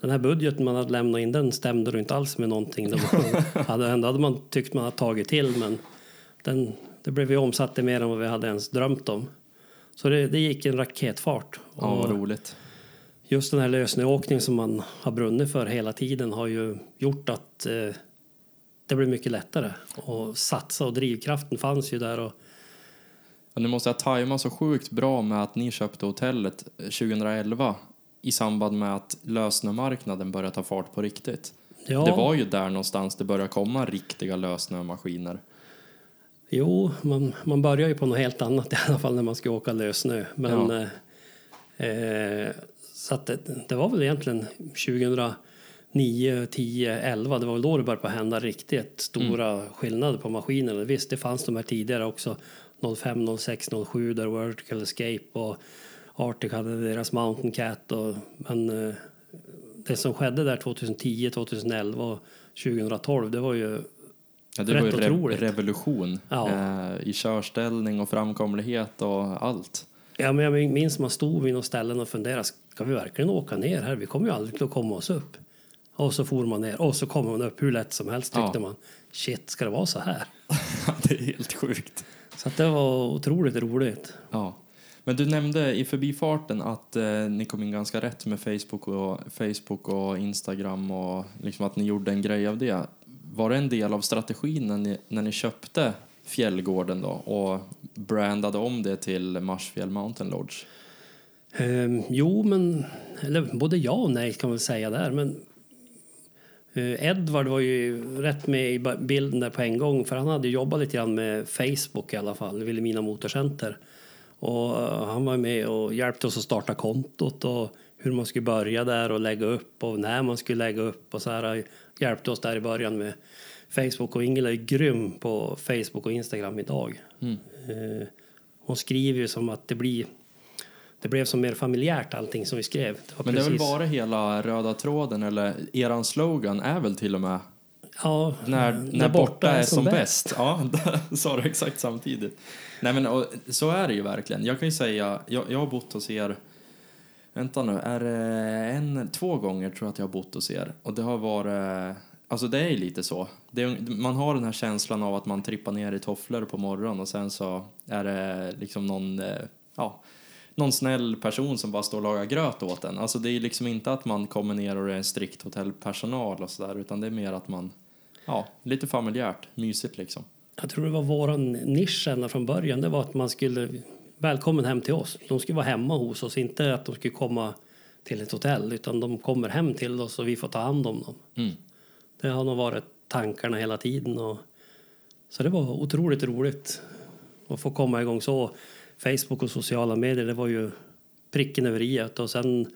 den här budgeten man hade lämnat in den stämde inte alls med någonting. Det hade, ändå hade man tyckt man hade tagit till men den, det blev ju omsatt till mer än vad vi hade ens drömt om. Så det, det gick en raketfart. Ja, vad roligt. just den här lösnöåkning som man har brunnit för hela tiden har ju gjort att eh, det blir mycket lättare att satsa och drivkraften fanns ju där. Och, Och ni måste ha tajmat så sjukt bra med att ni köpte hotellet eh, 2011 i samband med att lösnömarknaden började ta fart på riktigt. ja, Det var ju där någonstans det började komma riktiga lösnömaskiner. Jo, man, man börjar ju på något helt annat i alla fall när man ska åka lössnö. Men, Ja. eh, eh, så att det, det var väl egentligen 2009, 10, 11, det var väl då det började på hända riktigt stora skillnader på maskinerna. Visst, det fanns de här tidigare också, 05, 06, 07 där Vertical Escape och Arctic hade deras Mountain Cat. Och, men eh, det som skedde där 2010, 2011 och 2012, det var ju Ja, det Rätt var ju otroligt. revolution Ja. eh, i körställning och framkomlighet och allt. Ja, men jag minns man stod vid något ställen och funderade, ska vi verkligen åka ner här? Vi kommer ju aldrig att komma oss upp. Och så for man ner och så kommer man upp hur lätt som helst tyckte Ja. man. Shit, ska det vara så här? det är helt sjukt. Så det var otroligt roligt. Ja. Men du nämnde i förbifarten att eh, ni kom in ganska rätt med Facebook och, Facebook och Instagram och liksom att ni gjorde en grej av det. Var det en del av strategin när ni, när ni köpte Fjällgården då och brandade om det till Marsfjäll Mountain Lodge? Ehm, jo, men eller både ja och nej kan man säga där. Men eh, Edvard var ju rätt med i bilden där på en gång för han hade jobbat lite grann med Facebook i alla fall, Vilhelmina Motorcenter. Och eh, han var med och hjälpte oss att starta kontot och hur man skulle börja där och lägga upp och när man skulle lägga upp och så här. Hjälpte oss där i början med Facebook och Ingela är grym på Facebook och Instagram idag. Eh, Hon skriver ju som att det blir det blev som mer familjärt allting som vi skrev. Det Men det har väl precis- varit hela röda tråden eller eran slogan är väl till och med Ja, när, när, borta, är som bäst. Ja, sa du exakt samtidigt. Nej men och, så är det ju verkligen. Jag kan ju säga, jag, jag har bott hos er, vänta nu, är en, två gånger tror jag att jag har bott hos er. Och det har varit, alltså det är ju lite så. Det är, man har den här känslan av att man trippar ner i tofflor på morgonen och sen så är det liksom någon, eh, ja, någon snäll person som bara står och lagar gröt åt en. Alltså det är liksom inte att man kommer ner och det är en strikt hotellpersonal och sådär utan det är mer att man, ja, lite familjärt, mysigt liksom. Jag tror det var våran nisch ända från början. Det var att man skulle välkommen hem till oss. De skulle vara hemma hos oss, inte att de skulle komma till ett hotell utan de kommer hem till oss och vi får ta hand om dem. Mm. Det har nog varit tankarna hela tiden. Och, så det var otroligt roligt att få komma igång så. Facebook och sociala medier, det var ju pricken över i och sen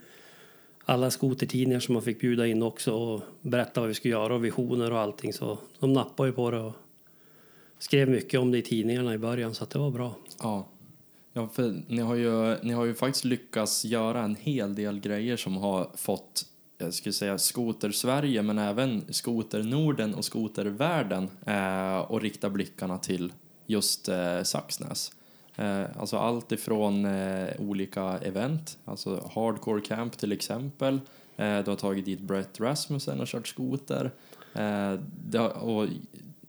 alla skotertidningar som man fick bjuda in också och berätta vad vi skulle göra och visioner och allting. Så de nappade ju på det och skrev mycket om det i tidningarna i början så att det var bra. Ja. Ja, för ni har, ju, ni har ju faktiskt lyckats göra en hel del grejer som har fått, jag skulle säga skoter-Sverige, men även skoter-Norden och skotervärlden eh, och rikta blickarna till just eh, Saxnäs. Eh, alltså allt ifrån eh, olika event, alltså Hardcore Camp till exempel. Eh, du har tagit dit Brett Rasmussen och kört skoter. Och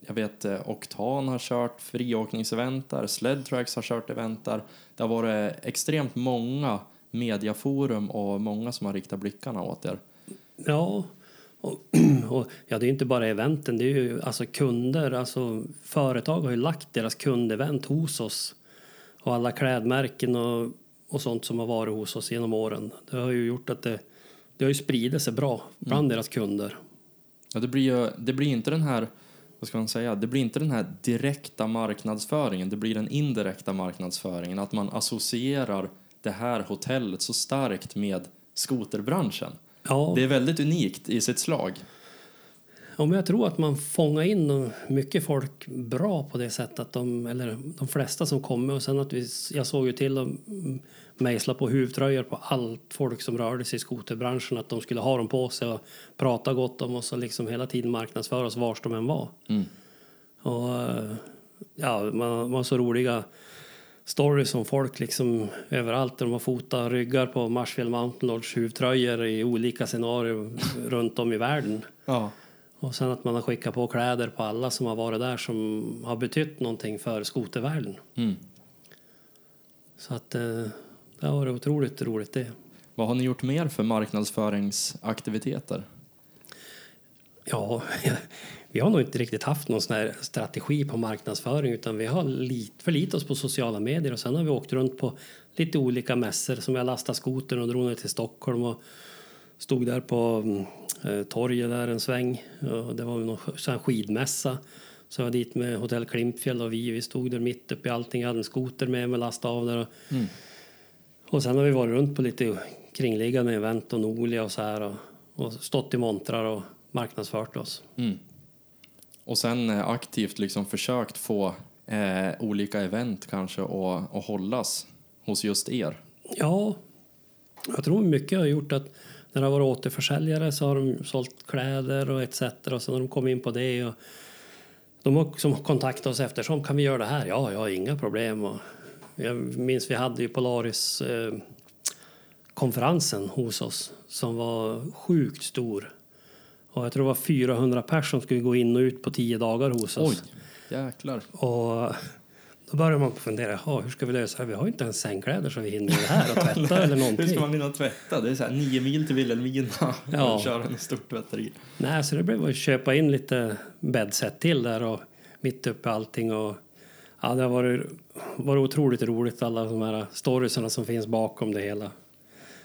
jag vet Oktan har kört friåkningsevent där, Sledtracks har kört event där. Det har varit extremt många mediaforum och många som har riktat blickarna åt er. Ja, och, och ja, det är ju inte bara eventen, det är ju alltså kunder, alltså företag har ju lagt deras kundevent hos oss och alla klädmärken och, och sånt som har varit hos oss genom åren. Det har ju gjort att det, det har ju spridit sig bra bland deras kunder. Ja, det blir ju det blir inte den här vad ska man säga, det blir inte den här direkta marknadsföringen, det blir den indirekta marknadsföringen, att man associerar det här hotellet så starkt med skoterbranschen. Ja, Det är väldigt unikt i sitt slag. Men jag tror att man fångar in mycket folk bra på det sättet att de, eller de flesta som kommer och sen att vi, jag såg ju till att mejsla på huvudtröjor på allt folk som rörde sig i skoterbranschen att de skulle ha dem på sig och prata gott om oss och liksom hela tiden marknadsföra oss vars de än var. Mm. Och ja, man, man har så roliga stories om folk liksom överallt där de har fotat ryggar på Marsfjäll Mountain Lodge huvudtröjor i olika scenarier runt om i världen. Ja. Och sen att man har skickat på kläder på alla som har varit där som har betytt någonting för skotervärlden. Mm. Så att eh, det har varit otroligt roligt det. Vad har ni gjort mer för marknadsföringsaktiviteter? Ja, vi har nog inte riktigt haft någon sån här strategi på marknadsföring utan vi har lit, förlitat oss på sociala medier och sen har vi åkt runt på lite olika mässor som jag lastade skotern och drog ner till Stockholm och stod där på mm, eh, torget där en sväng. Och det var någon skidmässa. Så jag var dit med Hotell Klimpfjäll och vi, vi stod där mitt uppe i allting. Jag hade en skoter med mig lastade av där. Och, Mm. och sen har vi varit runt på lite kringliggande event och Nolia och så här och, och stått i montrar och marknadsfört oss. Mm. Och sen eh, aktivt liksom försökt få eh, olika event kanske att att hållas hos just er. Ja, jag tror mycket har gjort att när det har varit återförsäljare så har de sålt kläder och etc. Och sen har de kommit in på det och de har som kontaktat oss eftersom. Kan vi göra det här? Ja, jag har inga problem. Och jag minns vi hade ju Polaris eh, konferensen hos oss som var sjukt stor. Och jag tror det var 400 personer som skulle gå in och ut på tio dagar hos oss. Oj, jäklar. Och Då börjar man fundera, hur ska vi lösa det? Vi har ju inte ens sängkläder så vi hinner det här och tvätta eller Hur någonting. ska man hinna tvätta? Det är så här nio mil till Vilhelmina Ja. och köra en stort tvätteri. Nej, så det blev att köpa in lite bäddset till där och mitt uppe allting. Och, ja, det har varit, varit otroligt roligt, alla de här storiesarna som finns bakom det hela.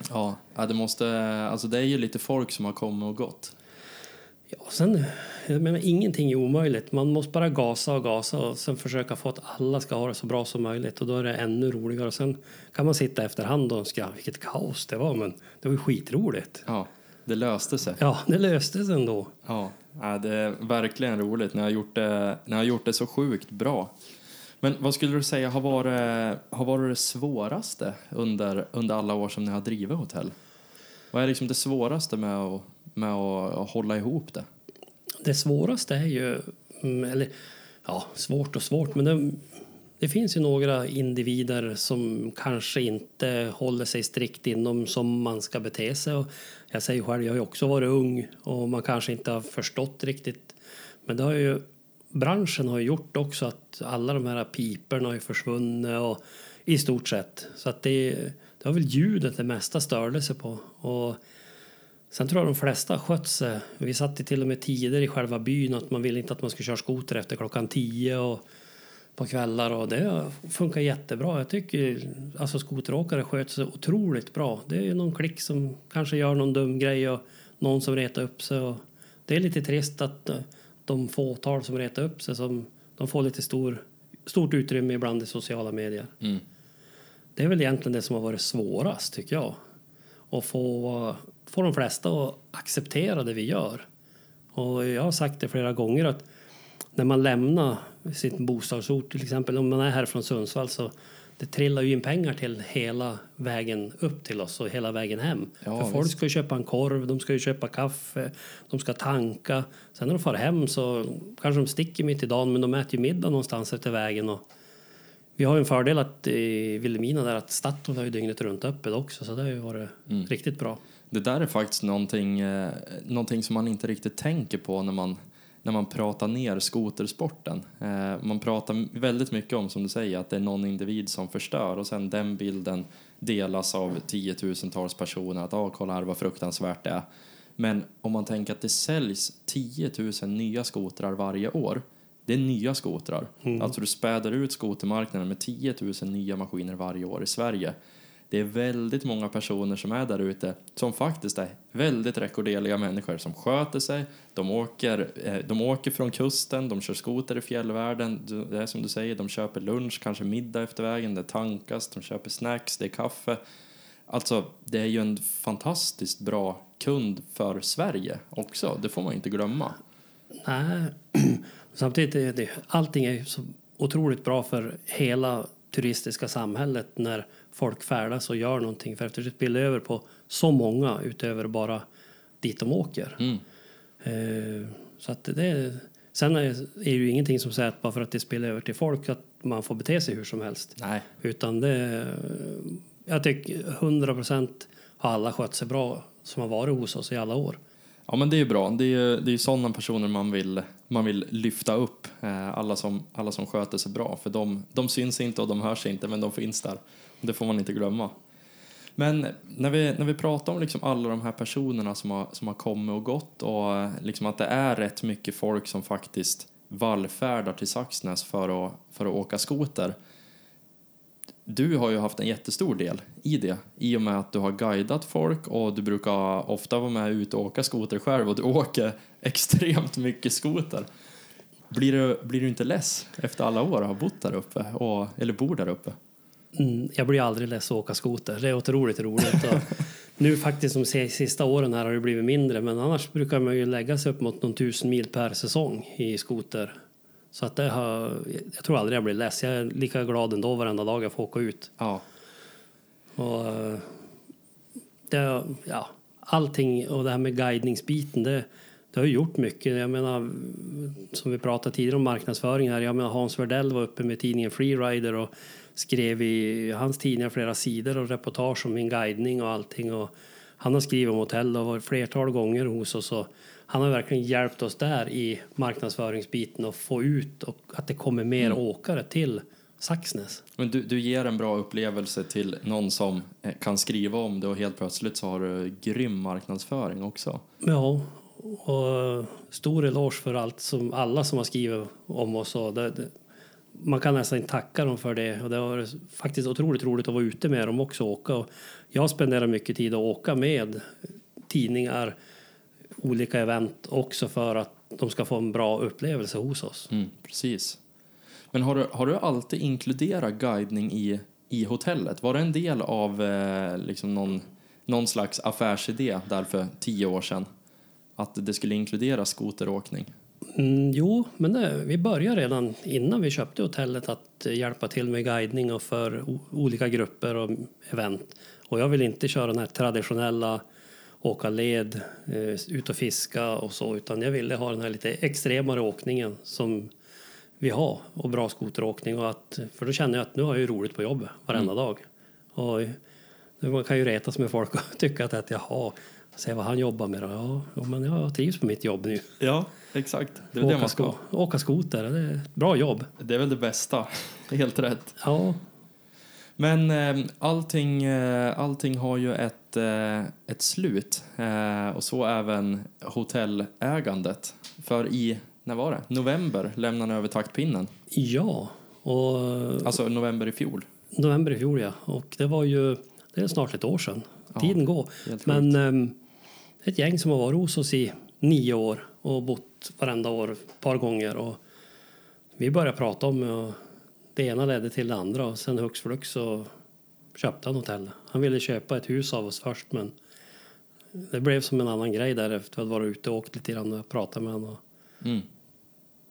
Ja, ja, det måste, alltså det är ju lite folk som har kommit och gått. Ja, sen, jag menar, ingenting är omöjligt. Man måste bara gasa och gasa och sen försöka få att alla ska ha det så bra som möjligt. Och då är det ännu roligare. Och sen kan man sitta efterhand och önska vilket kaos det var, men det var ju skitroligt. Ja, det löste sig. Ja, det löstes ändå. Ja, ja, det är verkligen roligt när jag har gjort det, jag har gjort det så sjukt bra. Men vad skulle du säga har varit, har varit det svåraste under, under alla år som ni har drivit hotell? Vad är liksom det svåraste med att, med att hålla ihop det? Det svåraste är ju, mm, eller ja, svårt och svårt, men det, det finns ju några individer som kanske inte håller sig strikt inom som man ska bete sig. Och jag säger själv, jag har ju också varit ung och man kanske inte har förstått riktigt. Men det har ju, branschen har ju gjort också att alla de här piperna har ju försvunnit och i stort sett. Så att det, det har väl ljudet det mesta störde sig på. Och Sen tror jag de flesta skött sig. Vi satte till och med tider i själva byn att man ville inte att man skulle köra skoter efter klockan tio och på kvällar och det funkar jättebra. Jag tycker alltså skoteråkare sköter sig otroligt bra. Det är någon klick som kanske gör någon dum grej och någon som retar upp sig och det är lite trist att eh, de fåtal som retar upp sig som de får lite stor, stort utrymme ibland i sociala medier. Mm. Det är väl egentligen det som har varit svårast tycker jag. Att få, få de flesta att acceptera det vi gör. Och jag har sagt det flera gånger att när man lämnar sin bostadsort, till exempel om man är här från Sundsvall så det trillar ju in pengar till hela vägen upp till oss och hela vägen hem. Ja, För folk visst. ska ju köpa en korv, de ska ju köpa kaffe, de ska tanka. Sen när de far hem så kanske de sticker mitt i dagen men de äter ju middag någonstans efter vägen. Och vi har ju en fördel att i Vilhelmina där att Statoil har ju dygnet runt öppet också så det har ju varit riktigt bra. Det där är faktiskt någonting, eh, någonting som man inte riktigt tänker på när man, när man pratar ner skotersporten. Eh, man pratar väldigt mycket om, som du säger, att det är någon individ som förstör och sen den bilden delas av tiotusentals personer att ah, kolla här vad fruktansvärt det är. Men om man tänker att det säljs 10 000 nya skotrar varje år. Det är nya skotrar. Alltså du späder ut skotermarknaden med 10 000 nya maskiner varje år i Sverige. Det är väldigt många personer som är där ute som faktiskt är väldigt rekorderliga människor som sköter sig. De åker, eh, de åker från kusten, de kör skoter i fjällvärlden. Det är som du säger, de köper lunch, kanske middag efter vägen, det tankas, de köper snacks, det är kaffe. Alltså, det är ju en fantastiskt bra kund för Sverige också. Det får man inte glömma. Nej, samtidigt är det, allting är ju så otroligt bra för hela turistiska samhället när folk färdas och gör någonting för att det spiller över på så många utöver bara dit de åker. Mm. Eh, så att det, sen är, är ju ingenting som säger att bara för att det spiller över till folk att man får bete sig hur som helst. Nej, Utan det, jag tycker 100 procent har alla skött sig bra som har varit hos oss i alla år. Ja men det är ju bra. Det är ju det är sådana personer man vill, man vill lyfta upp. Eh, alla, som, alla som sköter sig bra. För de, de syns inte och de hörs inte men de finns där. Det får man inte glömma. Men när vi, när vi pratar om liksom alla de här personerna som har, som har kommit och gått och eh, liksom att det är rätt mycket folk som faktiskt vallfärdar till Saxnäs för att, för att åka skoter. Du har ju haft en jättestor del i det i och med att du har guidat folk och du brukar ofta vara med ut och åka skoter själv och du åker extremt mycket skoter. Blir du, blir du inte less efter alla år att ha bott där uppe, och, eller bor där uppe? Mm, jag blir aldrig less att åka skoter. Det är otroligt roligt. Nu faktiskt de sista åren här har det blivit mindre men annars brukar man ju lägga sig upp mot någon tusen mil per säsong i skoter. Så att det har, jag tror aldrig jag blir less. Jag är lika glad ändå varenda dag jag får åka ut. Ja, Och, eh, det, ja, allting och det här med guidningsbiten det, det har gjort mycket. Jag menar, som vi pratade tidigare om marknadsföring här. Jag menar, Hans Werdell var uppe med tidningen Freerider och skrev i hans tidningar flera sidor och reportage om min guidning och allting. Och han har skrivit om hotell och varit flertal gånger hos oss. Och han har verkligen hjälpt oss där i marknadsföringsbiten och få ut och att det kommer mer åkare till Saxnäs. Men du, du ger en bra upplevelse till någon som eh, kan skriva om det och helt plötsligt så har du grym marknadsföring också. Ja, och stor eloge för allt som alla som har skrivit om oss. Och det, det, man kan nästan tacka dem för det. Och det var faktiskt otroligt roligt att vara ute med dem också. Åka. Och jag spenderar mycket tid att åka med tidningar, olika event också för att de ska få en bra upplevelse hos oss. Mm, precis. Men har du, har du alltid inkluderat guidning i, i hotellet? Var det en del av eh, liksom någon, någon slags affärsidé där för tio år sedan? Att det skulle inkludera skoteråkning? Mm, jo, men det, vi började redan innan vi köpte hotellet att hjälpa till med guidning och för olika grupper och event. Och jag vill inte köra den här traditionella åka led, eh, ut och fiska och så, utan jag ville ha den här lite extremare åkningen som vi har och bra skoteråkning och att, för då känner jag att nu har jag ju roligt på jobbet varenda mm. dag. Och man kan ju retas med folk och tycka att, att jaha, se vad han jobbar med då. Ja, men jag trivs på mitt jobb nu. Ja, exakt. Det är åka, det man ska. åka skoter, det är ett bra jobb. Det är väl det bästa. Helt rätt. Ja. Men eh, allting, eh, allting har ju ett, eh, ett slut. Eh, och så även hotellägandet. För i när var det? November lämnade han över taktpinnen. Ja. Och, alltså november i fjol. November i fjol, ja. Och det var ju det är snart ett år sedan. Tiden ja, går. Men um, ett gäng som har varit hos oss i nio år och bott varenda år ett par gånger. Och vi började prata om det ena ledde till det andra och sen hux flux så köpte han hotellet. Han ville köpa ett hus av oss först men det blev som en annan grej där efter att ha varit ute och åkt lite grann och pratat med honom. Mm.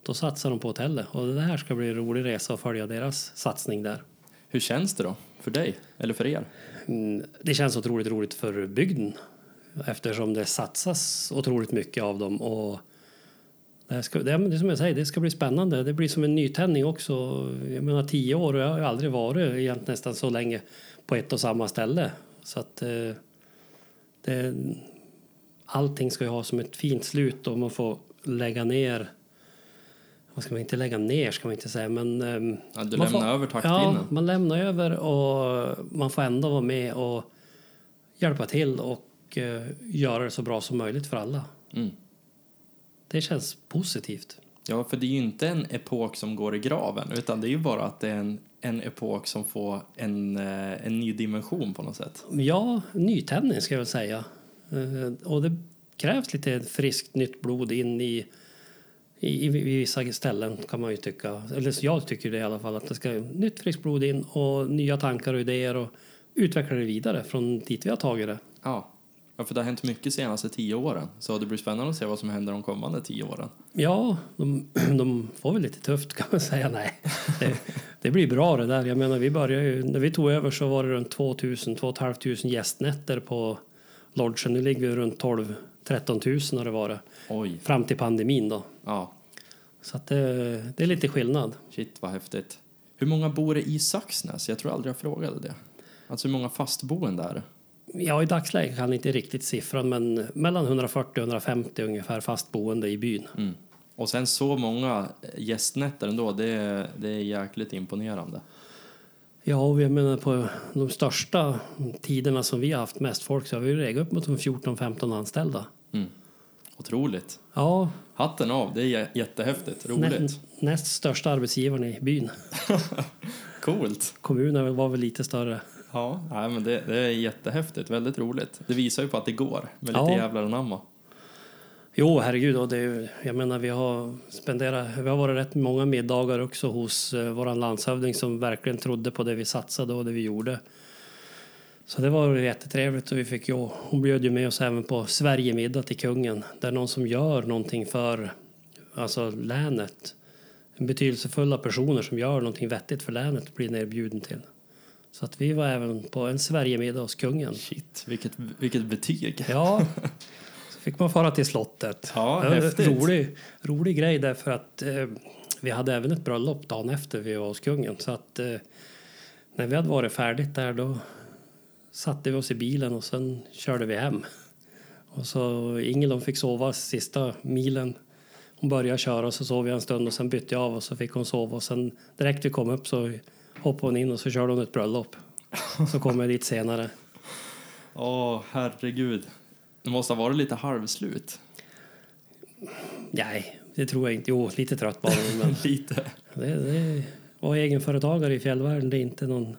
Då satsar de på hotellet och det här ska bli en rolig resa att följa deras satsning där. Hur känns det då? För dig eller för er? Mm, det känns otroligt roligt för bygden eftersom det satsas otroligt mycket av dem. Och det, ska, det, är som jag säger, det ska bli spännande. Det blir som en nytändning också. Jag menar tio år och jag har aldrig varit egentligen nästan så länge på ett och samma ställe. Så att eh, det, allting ska ju ha som ett fint slut och man får lägga ner vad ska man inte lägga ner ska man inte säga men um, ja, du lämnar får, över taktpinnen? Ja, man lämnar över och man får ändå vara med och hjälpa till och uh, göra det så bra som möjligt för alla. Mm. Det känns positivt. Ja, för det är ju inte en epok som går i graven utan det är ju bara att det är en, en epok som får en, uh, en ny dimension på något sätt. Ja, nytändning ska jag väl säga. Uh, och det krävs lite friskt nytt blod in i i, i, vissa ställen kan man ju tycka, eller jag tycker det i alla fall, att det ska nytt friskt blod in och nya tankar och idéer och utveckla det vidare från dit vi har tagit det. Ja. Ja, för det har hänt mycket de senaste tio åren. Så det blir spännande att se vad som händer de kommande tio åren. Ja, de, de får väl lite tufft kan man säga. Nej, det, det, blir bra det där. Jag menar, vi började ju, när vi tog över så var det runt 2000, 2 500 gästnätter på lodgen. Nu ligger vi runt 12 13 000 har det varit. Oj. Fram till pandemin då. Ja. Så att det, det är lite skillnad. Shit vad häftigt. Hur många bor det i Saxnäs? Jag tror aldrig jag frågade det. Alltså hur många fastboende är det? Ja, i dagsläget kan jag inte riktigt siffran, men mellan 140 och 150 ungefär fastboende i byn. Mm. Och sen så många gästnätter ändå, det är, det är jäkligt imponerande. Ja, och jag menar på de största tiderna som vi har haft mest folk så har vi legat upp mot 14-15 anställda. Mm. Otroligt. Ja. Hatten av, det är jättehäftigt, roligt. Nä, näst största arbetsgivaren i byn. Coolt. Kommunen var väl lite större. Ja, nej, men det, det, är jättehäftigt, väldigt roligt. Det visar ju på att det går med lite ja. jävlar anamma. Jo, herregud. Och det, jag menar, vi har spenderat, vi har varit rätt många middagar också hos uh, vår landshövding som verkligen trodde på det vi satsade och det vi gjorde. Så det var jättetrevligt och vi fick ju, hon bjöd ju med oss även på Sverigemiddag till kungen. Där någon som gör någonting för alltså länet, betydelsefulla personer som gör någonting vettigt för länet blir nerbjuden till. Så att vi var även på en Sverigemiddag hos kungen. Shit, vilket, vilket betyg! Ja, så fick man fara till slottet. Ja, häftigt. Rolig, rolig grej därför att eh, vi hade även ett bröllop dagen efter vi var hos kungen. Så att eh, när vi hade varit färdigt där då satte vi oss i bilen och sen körde vi hem. Och så Ingelon fick sova sista milen hon började köra och så sov jag en stund och sen bytte jag av och så fick hon sova och sen direkt vi kom upp så hoppade hon in och så körde hon ett bröllop. Så kom jag dit senare. Åh, herregud. Det måste ha varit lite halvslut. Nej, det tror jag inte. Jo, lite trött bara. Men lite. det, det, vara egenföretagare i fjällvärlden, det är inte någon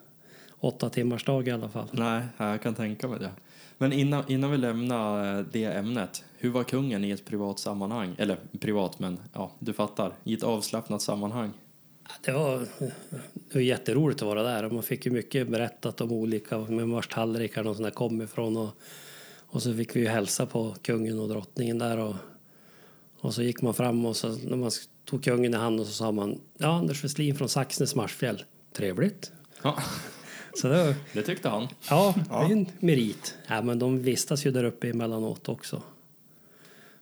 åtta timmars dag i alla fall. Nej, jag kan tänka mig det. Men innan, innan vi lämnar eh, det ämnet, hur var kungen i ett privat sammanhang? Eller privat, men ja, du fattar. I ett avslappnat sammanhang. Det var, det var jätteroligt att vara där. Man fick ju mycket berättat om olika, med vars tallrikar de där kom ifrån. Och, och så fick vi ju hälsa på kungen och drottningen där. Och, och så gick man fram och så, när man tog kungen i hand och så sa man ja, Anders Westlin från Saxnäs marsfjäll. Trevligt. Ja. Så det, var, det tyckte han. Ja, det är en merit. Ja, men de vistas ju där uppe emellanåt också.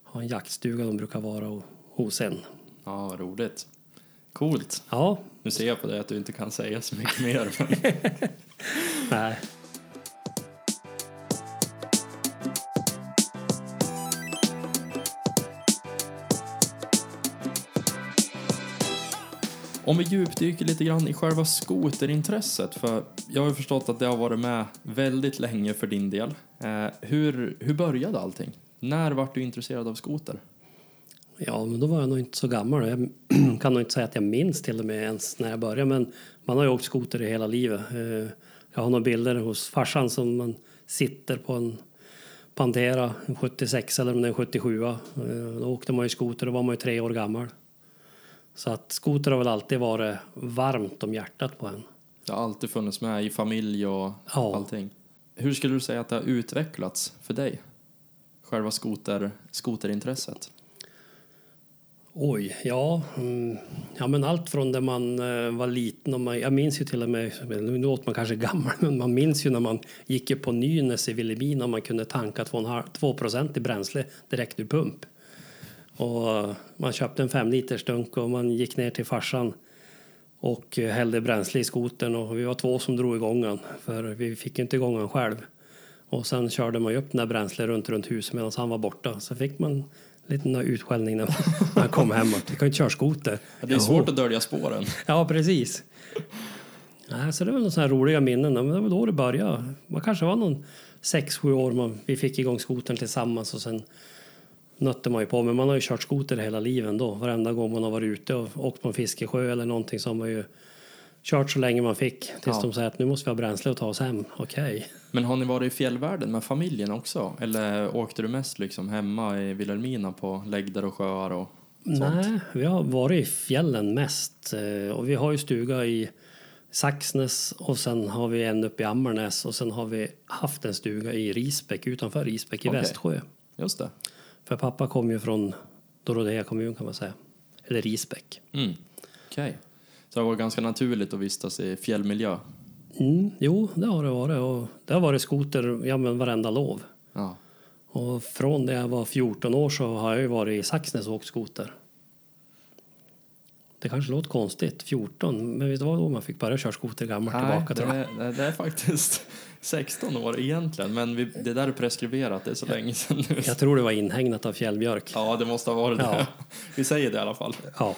Har en jaktstuga de brukar vara hos en. Ja, roligt. Coolt. Ja. Nu ser jag på dig att du inte kan säga så mycket mer. Nej. Om vi djupdyker lite grann i själva skoterintresset, för jag har förstått att det har varit med väldigt länge för din del. Eh, hur, hur började allting? När var du intresserad av skoter? Ja, men då var jag nog inte så gammal. Jag kan nog inte säga att jag minns till och med ens när jag började, men man har ju åkt skoter i hela livet. Eh, jag har några bilder hos farsan som man sitter på en Pantera, en 76 eller en 77. Eh, då åkte man ju skoter, då var man ju tre år gammal. Så att skoter har väl alltid varit varmt om hjärtat på en. Det har alltid funnits med i familj och ja. allting. Hur skulle du säga att det har utvecklats för dig? Själva skoter, skoterintresset? Oj, ja. Mm, ja men allt från när man eh, var liten. Och man, jag minns ju till och med, nu låter man kanske gammal, men man minns ju när man gick på Nynäs i Vilhelmina och man kunde tanka 2 i bränsle direkt ur pump. Och man köpte en fem liters dunk och man gick ner till farsan och hällde bränsle i skotern och vi var två som drog igång den för vi fick inte igång den själv. Och sen körde man ju upp den där bränslet runt, runt huset medan han var borta. Så fick man liten utskällning när man kom hem att vi kan inte köra skoter. Ja, det är svårt att dölja spåren. Ja, precis. Ja, så det var sådana roliga minnen. Men det var då det började. Man kanske var någon sex, sju år man, vi fick igång skotern tillsammans och sen nötte man ju på. Men man har ju kört skoter hela livet ändå. Varenda gång man har varit ute och åkt på en fiskesjö eller någonting så har man ju kört så länge man fick. Tills ja. de säger att nu måste vi ha bränsle och ta oss hem. Okej. Okay. Men har ni varit i fjällvärlden med familjen också? Eller åkte du mest liksom hemma i Vilhelmina på lägder och sjöar och sånt? Nej, vi har varit i fjällen mest. Eh, och vi har ju stuga i Saxnäs och sen har vi en uppe i Ammarnäs och sen har vi haft en stuga i Risbäck utanför Risbäck i okay. Västsjö. Just det. För pappa kom ju från Dorotea kommun kan man säga. Eller Risbäck. Mm. Okay. Så det var ganska naturligt att vistas i fjällmiljö? Mm, jo, det har det varit. Och det har varit skoter ja, men varenda lov. Ja. Och från det jag var 14 år så har jag ju varit i Saxnäs och åkt skoter. Det kanske låter konstigt, 14, men vet du vad då man fick börja köra skoter gammalt Nej, tillbaka det, är, det är faktiskt 16 år egentligen, men vi, det där är preskriberat, det är så länge sedan nu. Jag tror det var inhägnat av fjällbjörk. Ja, det måste ha varit ja. det. Vi säger det i alla fall. Ja.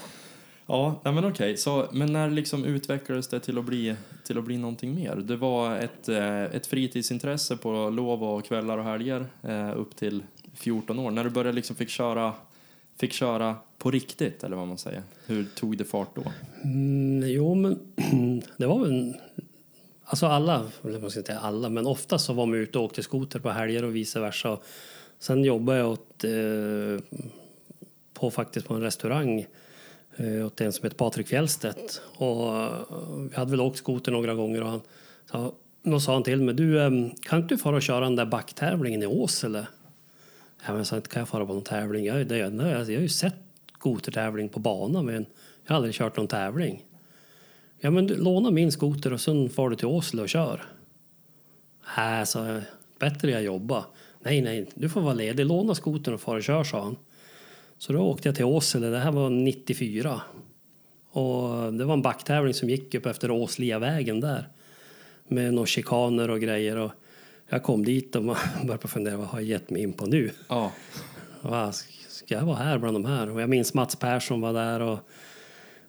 Ja, men okej. Så, men när liksom utvecklades det till att, bli, till att bli någonting mer? Det var ett, eh, ett fritidsintresse på lov och kvällar och helger eh, upp till 14 år. När du började liksom fick köra fick köra på riktigt, eller vad man säger? Hur tog det fart då? Mm, jo, men det var väl... Alltså alla, eller man ska inte säga alla, men ofta så var man ute och åkte skoter på helger och vice versa. Sen jobbade jag åt, eh, på, faktiskt på en restaurang Eh, åt en som heter Patrik Fjellstedt. Och eh, vi hade väl åkt skoter några gånger och han sa, då sa han till mig, du eh, kan inte du fara och köra den där backtävlingen i Åsele? Ja, men så inte kan jag fara på någon tävling. Jag, det, jag, jag har ju sett skotertävling på banan men jag har aldrig kört någon tävling. Ja men du, låna min skoter och sen far du till Åsele och kör. Äh, nej, så jag. Bättre jag jobba. Nej, nej, du får vara ledig. Låna skotern och fara och kör, sa han. Så då åkte jag till Åsele. Det här var 94. Och det var en backtävling som gick upp efter Åsliavägen där. Med några chikaner och grejer. Och jag kom dit och började fundera, vad har jag gett mig in på nu? Ja. Va, ska jag vara här bland de här? Och jag minns Mats Persson var där och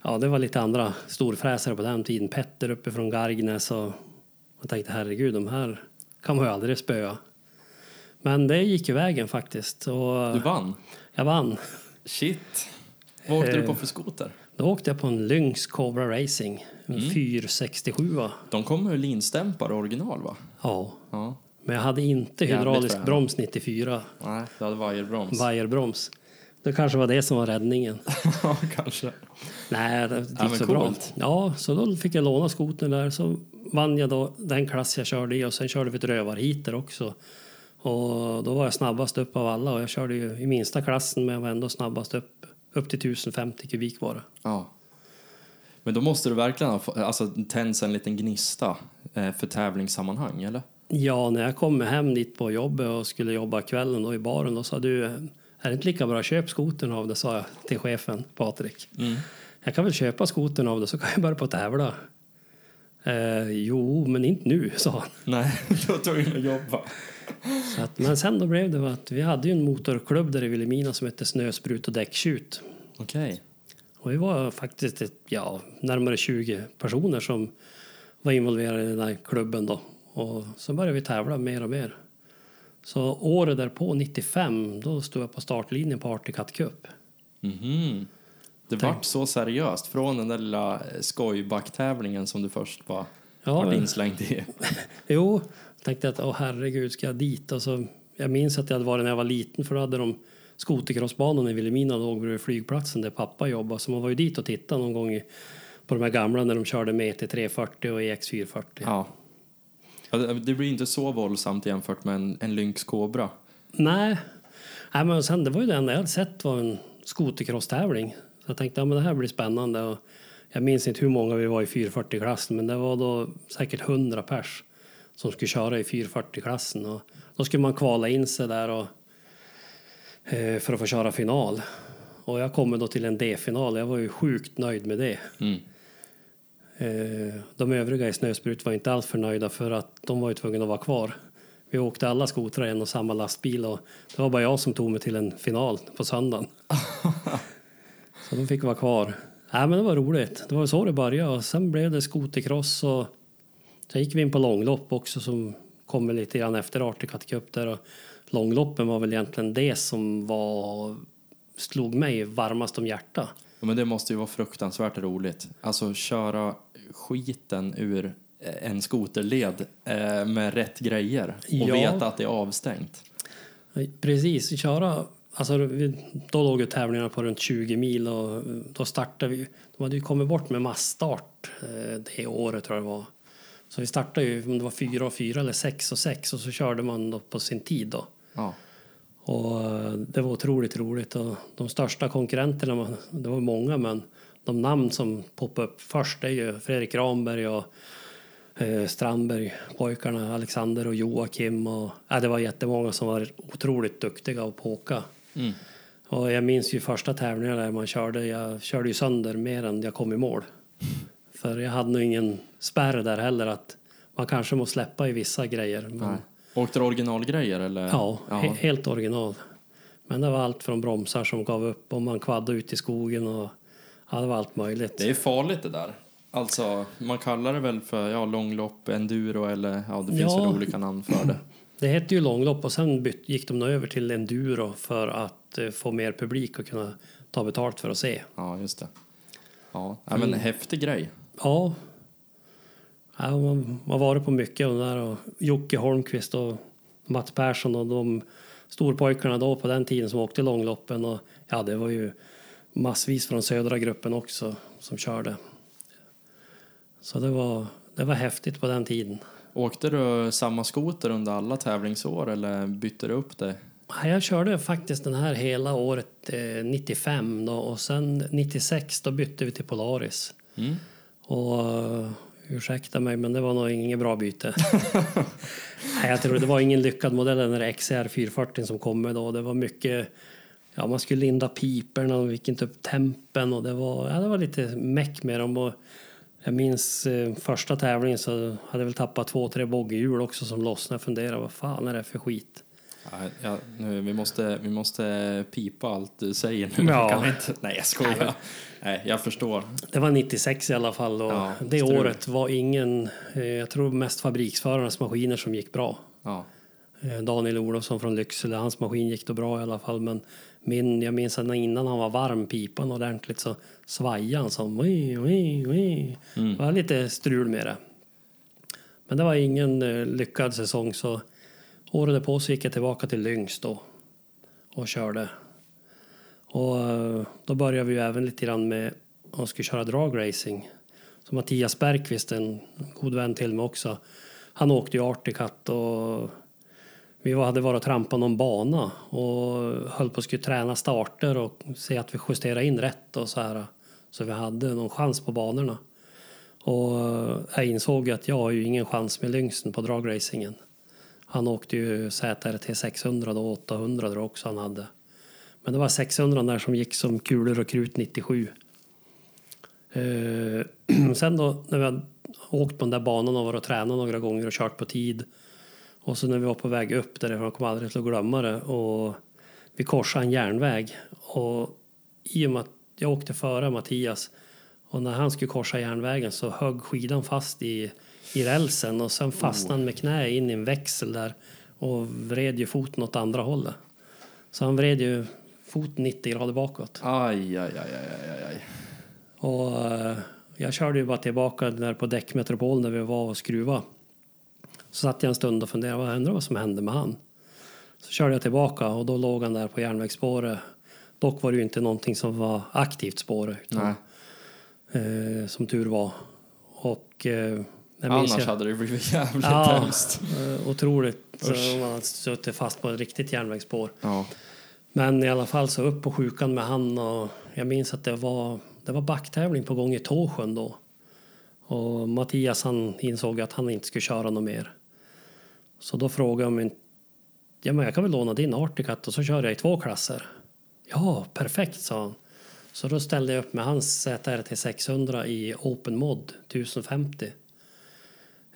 ja, det var lite andra storfräsare på den tiden. Petter uppe från Gargnäs och jag tänkte herregud, de här kan man ju aldrig spöa. Men det gick ju vägen faktiskt. Och Du vann? Jag vann. Shit. Vad åkte du på Eh. för skoter? Då åkte jag på en Lynx Cobra Racing, en 467. De kommer ju linstämpare original va? Ja, Ja. men jag hade inte Jävligt hydraulisk frän. broms 94, Nej, du hade vajerbroms. vajerbroms. Det kanske var det som var räddningen. ja, kanske. Nej, det gick men så bra. coolt. Ja, så då fick jag låna skotern där. Så vann jag då den klass jag körde i och sen körde vi ett rövarheater också. Och då var jag snabbast upp av alla och jag körde ju i minsta klassen men jag var ändå snabbast upp. Upp till 1050 kubik var det. Ja. Men då måste du verkligen ha alltså, tänds en liten gnista eh, för tävlingssammanhang, eller? Ja, när jag kom hem dit på jobbet och skulle jobba kvällen då i baren då sa du, är det inte lika bra köp skotern av det, sa jag till chefen Patrik. Jag kan väl köpa skotern av det så kan jag börja på att tävla. Eh, jo, men inte nu, sa han. Nej, var tvungen att jobba. Så att, men sen då blev det att vi hade ju en motorklubb där i Vilhelmina som hette Snösprut och däcktjut. Okej. Och vi var faktiskt ett, ja, närmare 20 personer som var involverade i den här klubben då. Och så började vi tävla mer och mer. Så året därpå, 95, då stod jag på startlinjen på Arctic Cut Cup. Mhm. Det vart så seriöst från den där lilla skojbacktävlingen som du först var Ja, inslängd i. Jo, tänkte att åh herregud, ska jag dit? Och så, jag minns att jag hade varit när jag var liten för då hade de skotercrossbanan i Vilhelmina låg bredvid flygplatsen där pappa jobbade. Så man var ju dit och tittade någon gång i, på de här gamla när de körde med till 340 och EX 440. Ja. Ja, det- blir inte så våldsamt jämfört med en, en Lynx Cobra. Nej. Nej, men sen det var ju det enda jag hade sett var en skotercross-tävling. Så jag tänkte, ja men det här blir spännande. Och jag minns inte hur många vi var i 440-klassen, men det var då säkert 100 pers som skulle köra i 440-klassen. Och då skulle man kvala in sig där och, eh, för att få köra final. Och jag kom då till en D-final. Jag var ju sjukt nöjd med det. Mm. Eh, De övriga i Snösprut var inte alls för nöjda för att de var ju tvungna att vara kvar. Vi åkte alla skotrar i en och samma lastbil och det var bara jag som tog mig till en final på söndagen. så de fick vara kvar. Nej, men det var roligt. Det var så det började och sen blev det skotercross och sen gick vi in på långlopp också som kommer lite grann efter Arctic Cup där och långloppen var väl egentligen det som var slog mig varmast om hjärtat. Ja, men det måste ju vara fruktansvärt roligt. Alltså köra skiten ur eh, en skoterled eh, med rätt grejer och Ja. veta att det är avstängt. Precis, köra. Alltså, då låg ju tävlingarna på runt 20 mil och eh, då startade vi. De hade ju kommit bort med massstart eh, det året tror jag det var. Så vi startade ju om det var 4 och 4 eller 6 och 6 och så körde man då på sin tid då. Ja. Och eh, det var otroligt roligt och de största konkurrenterna, det var många men de namn som poppade upp först är ju Fredrik Ramberg och eh, Strandberg, pojkarna Alexander och Joakim och ja, det var jättemånga som var otroligt duktiga att åka. Mm. Och jag minns ju första tävlingen där man körde, jag körde ju sönder mer än jag kom i mål. För jag hade nog ingen spärr där heller att man kanske måste släppa i vissa grejer. Men. Åkte du originalgrejer eller? Ja, ja. he- helt original. Men det var allt från bromsar som gav upp och man kvaddade ut i skogen och ja, det var allt möjligt. Det är farligt det där. Alltså, man kallar det väl för ja, långlopp, enduro eller ja, det finns Ja. väl olika namn för det. Det hette ju långlopp och sen gick de över till enduro för att eh, få mer publik och kunna ta betalt för att se. Ja, just det. Ja, ja men häftig grej. Ja, ja man man har varit på mycket av där och Jocke Holmqvist och Mats Persson och de storpojkarna då på den tiden som åkte långloppen och ja, det var ju massvis från södra gruppen också som körde. Så det var, det var häftigt på den tiden. Åkte du samma skoter under alla tävlingsår eller bytte du upp det? Ja, Jag körde faktiskt den här hela året eh, 95 då, och sen 96 då bytte vi till Polaris. Mm. Och uh, ursäkta mig, men det var nog inget bra byte. Nej, jag tror det var ingen lyckad modell den där XR 440 som kom med då. Det var mycket, ja man skulle linda piperna och fick inte upp tempen och det var, ja, det var lite meck med dem. Och jag minns eh, första tävlingen så hade jag väl tappat två, tre bogghjul också som lossnade. Jag funderade, vad fan är det för skit? Ja, nu, vi, måste, vi måste pipa allt du säger nu. Ja. Kan inte? Nej, jag skojar. Nej, jag förstår. Det var 96 i alla fall och Ja, det strul. året var ingen, eh, jag tror mest fabriksförarnas maskiner som gick bra. Ja. Eh, Daniel Olofsson från Lycksele, hans maskin gick då bra i alla fall. Men min, jag minns att innan han var varm pipan ordentligt så svajade han som ui, ui, ui. Det var lite strul med det. Men det var ingen eh, lyckad säsong så året därpå så gick jag tillbaka till Lyngs då och körde. Och eh, då började vi ju även lite grann med att skulle köra dragracing. Så Mattias Bergqvist, en god vän till mig också, han åkte ju Articat och vi hade varit och trampat någon bana och höll på att skulle träna starter och se att vi justerade in rätt och så här. Så vi hade någon chans på banorna. Och eh, jag insåg att jag har ju ingen chans med Lyngsen på dragracingen. Han åkte ju ZRT 600 och 800 tror jag också han hade. Men det var 600 där som gick som kulor och krut 97. Eh, sen då när vi hade åkt på den där banan och varit och tränat några gånger och kört på tid. Och så när vi var på väg upp därifrån, jag kommer aldrig till att glömma det. Och vi korsade en järnväg. Och i och med att jag åkte före Mattias och när han skulle korsa järnvägen så högg skidan fast i, i rälsen och sen fastnade han med knä in i en växel där och vred ju foten åt andra hållet. Så han vred ju foten 90 grader bakåt. Aj, aj, aj, aj, aj, aj. Och eh, jag körde ju bara tillbaka där på däckmetropol när vi var och skruva. Så satt jag en stund och funderade, vad undrar vad som hände med han? Så körde jag tillbaka och då låg han där på järnvägsspåret. Dock var det ju inte någonting som var aktivt spåret, utan, eh, som tur var. Och eh, Annars jag- hade det blivit jävligt Ja, hemskt. eh, otroligt Usch. om man hade suttit fast på ett riktigt järnvägsspår. Ja. Men i alla fall så upp på sjukan med han och jag minns att det var, det var backtävling på gång i Tåsjön då. Och Mattias han insåg att han inte skulle köra något mer. Så då frågade jag om inte, ja men jag kan väl låna din Articat och så kör jag i två klasser. Ja, perfekt sa han. Så då ställde jag upp med hans ZRT 600 i Open Mod 1050.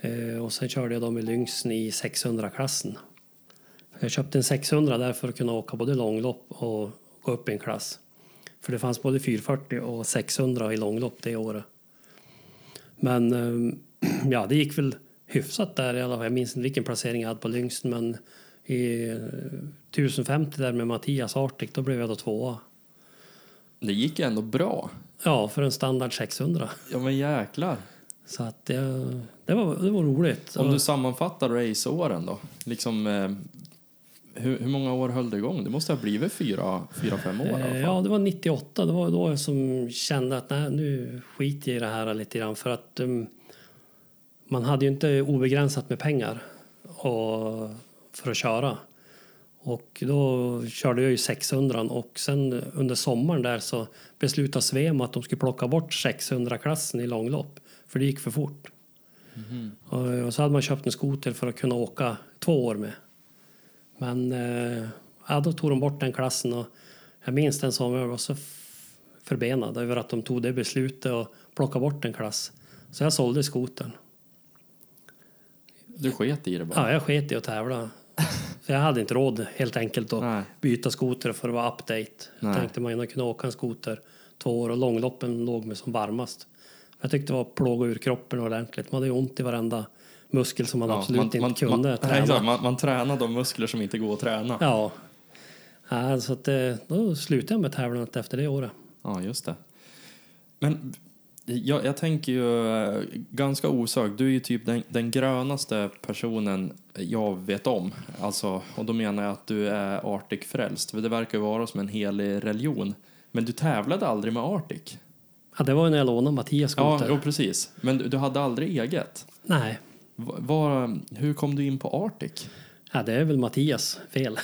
Eh, och sen körde jag dem i Lynxen i 600-klassen. Jag köpte en 600 där för att kunna åka både långlopp och gå upp i en klass. För det fanns både 440 och 600 i långlopp det året. Men eh, ja, det gick väl hyfsat där i alla fall. Jag minns inte vilken placering jag hade på Lyngsten men i eh, 1050 där med Mattias Artic då blev jag då tvåa. Det gick ändå bra. Ja, för en standard 600. Ja, men jäklar. Så att det, det, var, det var roligt. Om du sammanfattar raceåren då? Liksom, eh, hur, hur många år höll det igång? Det måste ha blivit fyra, fyra fem år. Eh, Ja, det var 98. Det var då jag som kände att nej, nu skiter jag i det här lite grann. För att um, man hade ju inte obegränsat med pengar och, för att köra. Och då körde jag ju 600 och sen under sommaren där så beslutade Svema att de skulle plocka bort 600-klassen i långlopp. För det gick för fort. Och, och så hade man köpt en skoter för att kunna åka två år med. Men eh, ja, då tog de bort den klassen och jag minns den som jag var så förbenad över att de tog det beslutet och plockade bort en klass. Så jag sålde skotern. Du sket i det bara? Ja, jag sket i att tävla. Jag hade inte råd helt enkelt att Nej. byta skoter för att vara update. Jag Nej. tänkte man gärna kunna åka en skoter två år och långloppen låg mig som varmast. Jag tyckte det var plåga ur kroppen ordentligt. Man hade ju ont i varenda muskel som man Ja, absolut inte kunde man, träna. nej, exakt. man, man tränar de muskler som inte går att träna. Ja. ja så att, eh, då slutade jag med tävlandet efter det året. Ja, just det. Men jag, jag tänker ju eh, ganska osökt, du är ju typ den, den grönaste personen jag vet om. Alltså, och då menar jag att du är Arctic-frälst, för det verkar ju vara som en helig religion. Men du tävlade aldrig med Arctic? Ja, det var ju när jag lånade Mattias Ja, skoter. jo, precis. Men du, du hade aldrig eget? Nej, Va- Var, hur kom du in på Arctic? ja, det är väl Mattias fel.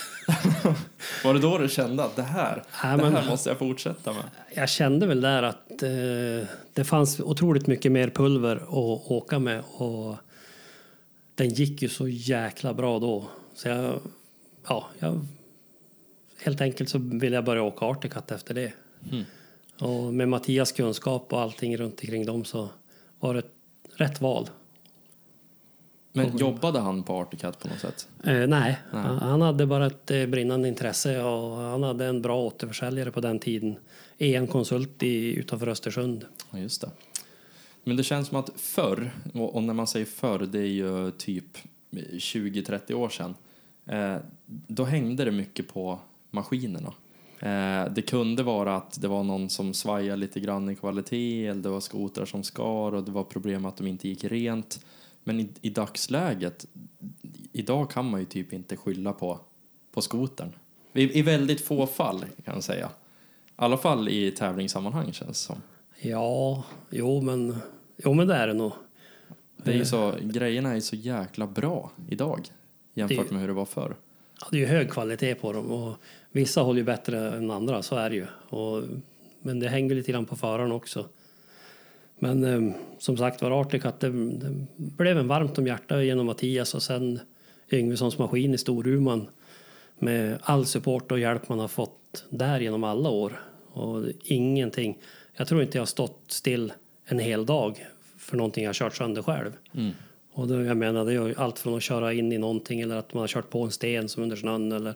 Var det då du kände att det här, Ja, det här måste jag fortsätta med? Jag kände väl där att eh, det fanns otroligt mycket mer pulver att åka med och den gick ju så jäkla bra då. Så jag, ja, jag, helt enkelt så ville jag börja åka Articat efter det. Mm. Och med Mattias kunskap och allting runt omkring dem så var det rätt val. Men jobbade han på Articat på något sätt? Eh, nej, nej. Han, hade bara ett eh, brinnande intresse och han hade en bra återförsäljare på den tiden. En konsult i, utanför Östersund. Ja, just det. Men det känns som att förr, och, och när man säger förr, det är ju typ 20-30 år sedan, eh, då hängde det mycket på maskinerna. Eh, det kunde vara att det var någon som svajade lite grann i kvalitet, eller det var skotrar som skar och det var problem att de inte gick rent. Men i, i dagsläget, idag kan man ju typ inte skylla på, på skotern. I, I väldigt få fall kan man säga. I alla fall i tävlingssammanhang känns det som. Ja, jo men, jo, men det är det nog. Det är ju så, grejerna är så jäkla bra idag jämfört med hur det var förr. Ja, det är ju hög kvalitet på dem och vissa håller ju bättre än andra, så är det ju. Och, men det hänger lite grann på föraren också. Men eh, som sagt var, Articat, det, det blev en varmt om hjärtat genom Mattias och sen Yngvessons maskin i Storuman med all support och hjälp man har fått där genom alla år. Och ingenting. Jag tror inte jag har stått still en hel dag för någonting jag har kört sönder själv. Och då, jag menar, det är allt från att köra in i någonting eller att man har kört på en sten som under snön eller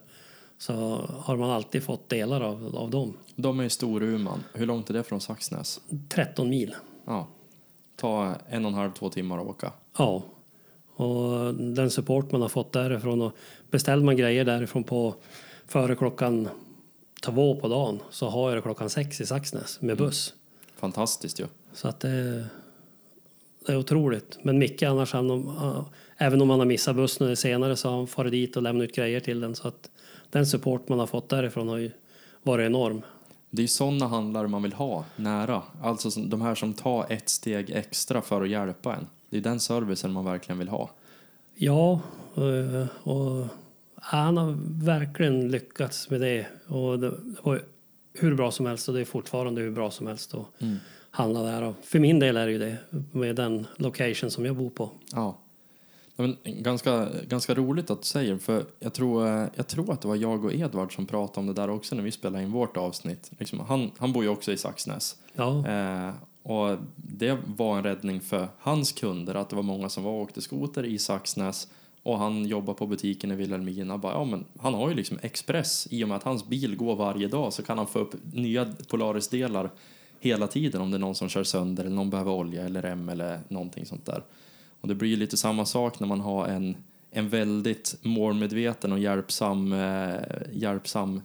så har man alltid fått delar av, av dem. De är i Storuman. Hur långt är det från Saxnäs? 13 mil. Ja. Ta en och en halv, två timmar att åka. Ja. Och den support man har fått därifrån och beställer man grejer därifrån på före klockan två på dagen så har jag det klockan sex i Saxnäs med buss. Fantastiskt ju. Så att det, det är otroligt. Men Micke annars, han, uh, även om han har missat bussen senare så har han farit dit och lämnat ut grejer till den. Så att den support man har fått därifrån har ju varit enorm. Det är ju sådana handlare man vill ha nära. Alltså de här som tar ett steg extra för att hjälpa en. Det är den servicen man verkligen vill ha. Ja, eh, och han har verkligen lyckats med det. Och det var hur bra som helst och det är fortfarande hur bra som helst att handla där. Och för min del är det ju det, med den location som jag bor på. Ja. Men ganska, ganska roligt att du säger, för jag tror, jag tror att det var jag och Edvard som pratade om det där också när vi spelade in vårt avsnitt. Liksom, han, han bor ju också i Saxnäs. Ja, Eh, och det var en räddning för hans kunder att det var många som var och åkte skoter i Saxnäs och han jobbar på butiken i Vilhelmina. Bara, ja, men han har ju liksom Express i och med att hans bil går varje dag så kan han få upp nya Polaris-delar hela tiden om det är någon som kör sönder eller någon behöver olja eller rem eller någonting sånt där. Och det blir ju lite samma sak när man har en, en väldigt målmedveten och hjälpsam, eh, hjälpsam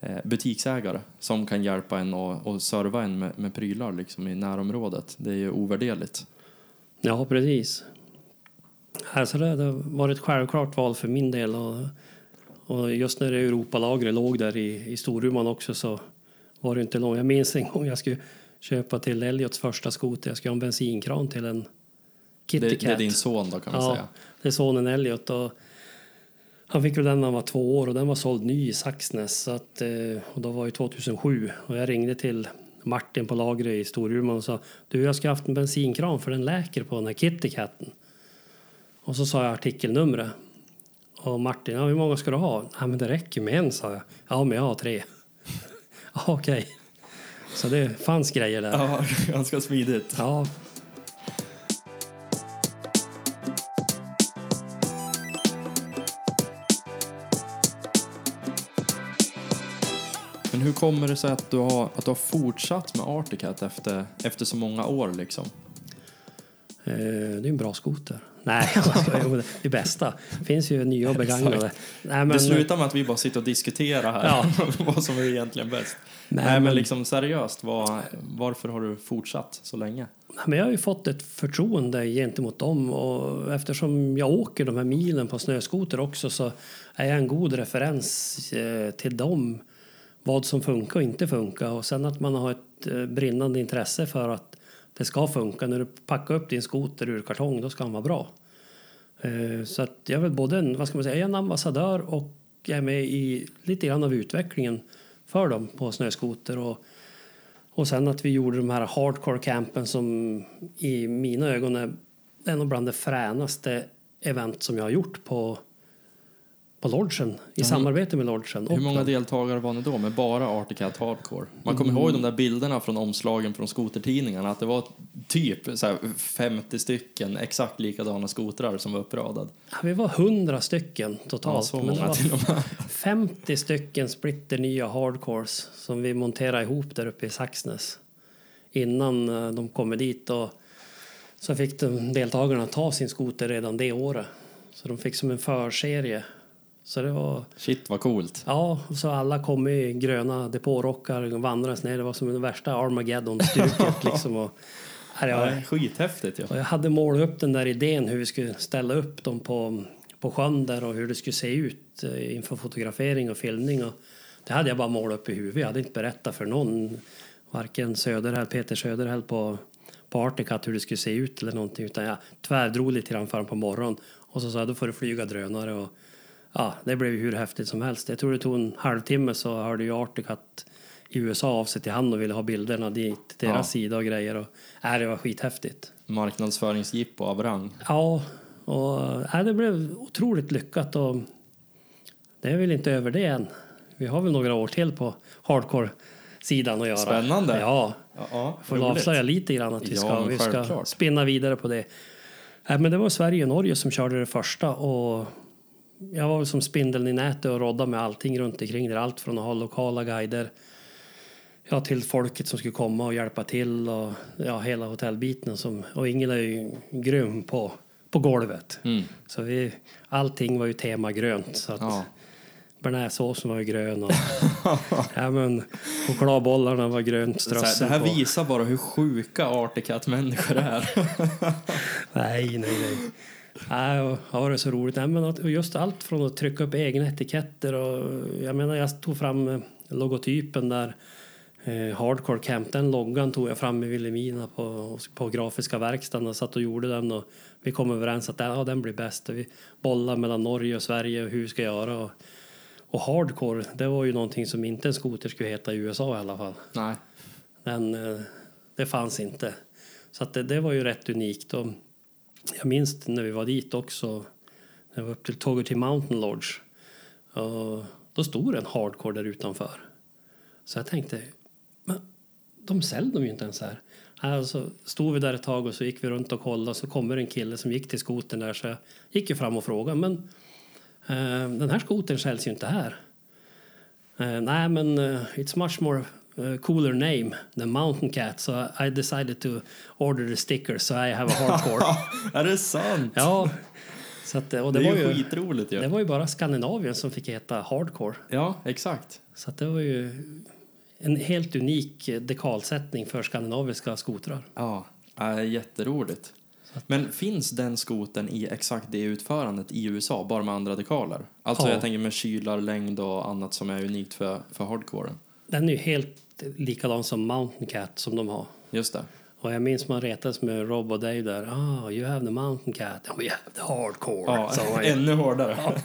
eh, butiksägare som kan hjälpa en och, och serva en med, med prylar liksom i närområdet. Det är ju ovärderligt. ja precis. Alltså det har varit ett självklart val för min del. Och, och just när Europalagret låg där i, i Storuman också så var det inte långt. Jag minns en gång jag skulle köpa till Elliots första skoter. Jag skulle ha en bensinkran till en Kitty Det, det är din son då kan man ja, säga. det är sonen Elliot. Och han fick väl den när han var två år och den var såld ny i Saxnäs. Så att, eh, och då var ju 2007 och jag ringde till Martin på lagret i Storuman och sa du jag ska ha haft en bensinkran för den läker på den här Kitty Caten. Och så sa jag artikelnumret. Och Martin, ja, hur många ska du ha? Ja, men det räcker med en, sa jag. Ja, men jag har tre. Okej. Så det fanns grejer där. Ja, ganska smidigt. Ja, Men hur kommer det sig att du har, att du har fortsatt med Articat efter, efter så många år liksom? Eh, det är en bra skoter. Nej. Jo, det bästa. Det finns ju nya och begagnade. Nej, men, Det slutar med att vi bara sitter och diskuterar här Ja. vad som är egentligen bäst. Nej, Nej, men, men- liksom seriöst, vad, varför har du fortsatt så länge? Nej, men jag har ju fått ett förtroende gentemot dem och eftersom jag åker de här milen på snöskoter också så är jag en god referens eh, till dem. Vad som funkar och inte funkar och sen att man har ett eh, brinnande intresse för att det ska funka. När du packar upp din skoter ur kartong då ska den vara bra. Eh, så att jag är väl både en, vad ska man säga, en ambassadör och jag är med i lite grann av utvecklingen för dem på snöskoter. Och, och sen att vi gjorde de här hardcore campen som i mina ögon är en av bland de fränaste event som jag har gjort på, på lodgen, i samarbete med lodgen. Hur många deltagare var ni då med bara Arctic Cat Hardcore? Man kommer Mm. ihåg de där bilderna från omslagen från skotertidningarna, att det var typ så här 50 stycken exakt likadana skotrar som var uppradade. Ja, vi var 100 stycken Ja, totalt. så men det många var till och med. 50 stycken splitter nya hardcores som vi monterade ihop där uppe i Saxnäs innan eh, de kommer dit. Och så fick de, deltagarna ta sin skoter redan det året. Så de fick som en förserie. Så det var, Shit vad coolt. ja, så alla kom i gröna depårockar och vandrades ner. Det var som det värsta Armageddon-stuket liksom. Och, ja, det Ja, skithäftigt och jag hade målat upp den där idén hur vi skulle ställa upp dem på, på sjön där och hur det skulle se ut eh, inför fotografering och filmning. Och det hade jag bara målat upp i huvudet. Jag hade inte berättat för någon, varken Söderhäll, Peter Söderhäll på, på Articat hur det skulle se ut eller någonting. Utan jag tvärdrog lite grann honom på morgonen och så sa jag då får du flyga drönare. Och, ja, det blev ju hur häftigt som helst. Jag tror det tog en halvtimme så hörde ju Articat i USA av sig till han och ville ha bilderna dit, till deras Ja. sida och grejer. Och, äh, det var skithäftigt. Marknadsföringsjippo av rang. Ja, och äh, det blev otroligt lyckat och det är väl inte över det än. Vi har väl några år till på hardcore-sidan att göra. Spännande. Ja, Ja, ja får avslöja lite grann att vi Ja, ska, men vi ska spinna vidare på det. Nej, men det var Sverige och Norge som körde det första och jag var som spindeln i nätet och rodda med allting runt omkring det. Allt från att ha lokala guider ja, till folket som skulle komma och hjälpa till och ja, hela hotellbiten. Som, och Ingela är ju grym på, på golvet. Mm. Så vi, allting var ju tema grönt. Så att Ja. bearnaisesåsen var ju grön och ja, men, chokladbollarna var grönt strössel det här på. visar bara hur sjuka Arctic Cat-människor är. Nej, nej, nej. Nej, ja, det är så roligt. Nej, men just allt från att trycka upp egna etiketter och jag menar, jag tog fram eh, logotypen där. Eh, Hardcore Camp, den loggan tog jag fram i Vilhelmina på, på grafiska verkstaden och satt och gjorde den och vi kom överens att ja, den blir bäst. Vi bollar mellan Norge och Sverige och hur vi ska göra. Och, och hardcore, det var ju någonting som inte en skoter skulle heta i USA i alla fall. Nej. Den, eh, det fanns inte. Så att det, det var ju rätt unikt. Och jag minns när vi var dit också, när vi var upp till Togerty Mountain Lodge. Och då stod det en hardcore där utanför. Så jag tänkte, men de säljer dem ju inte ens här. Alltså, stod vi där ett tag och så gick vi runt och kollade så kommer en kille som gick till skotern där så jag gick ju fram och frågade men eh, den här skotern säljs ju inte här. Eh, nej, men eh, it's much more uh, cooler name than Mountain Cat. So I decided to order the sticker so I have a hardcore. är det sant? ja, så att, och det, det var ju skitroligt ju. det var ju bara Skandinavien som fick heta hardcore. Ja, exakt. Så det var ju en helt unik eh, dekalsättning för skandinaviska skotrar. Ja, äh, jätteroligt. Men finns den skoten i exakt det utförandet i USA, bara med andra dekaler? Alltså Ja. jag tänker med kylar, längd och annat som är unikt för, för hardcoren. Den är ju helt likadan som Mountain Cat som de har. Just det. Och jag minns man retades med Rob och Dave där. Ah, you have the Mountain Cat. And we have the hardcore. Ja, ju. ännu hårdare.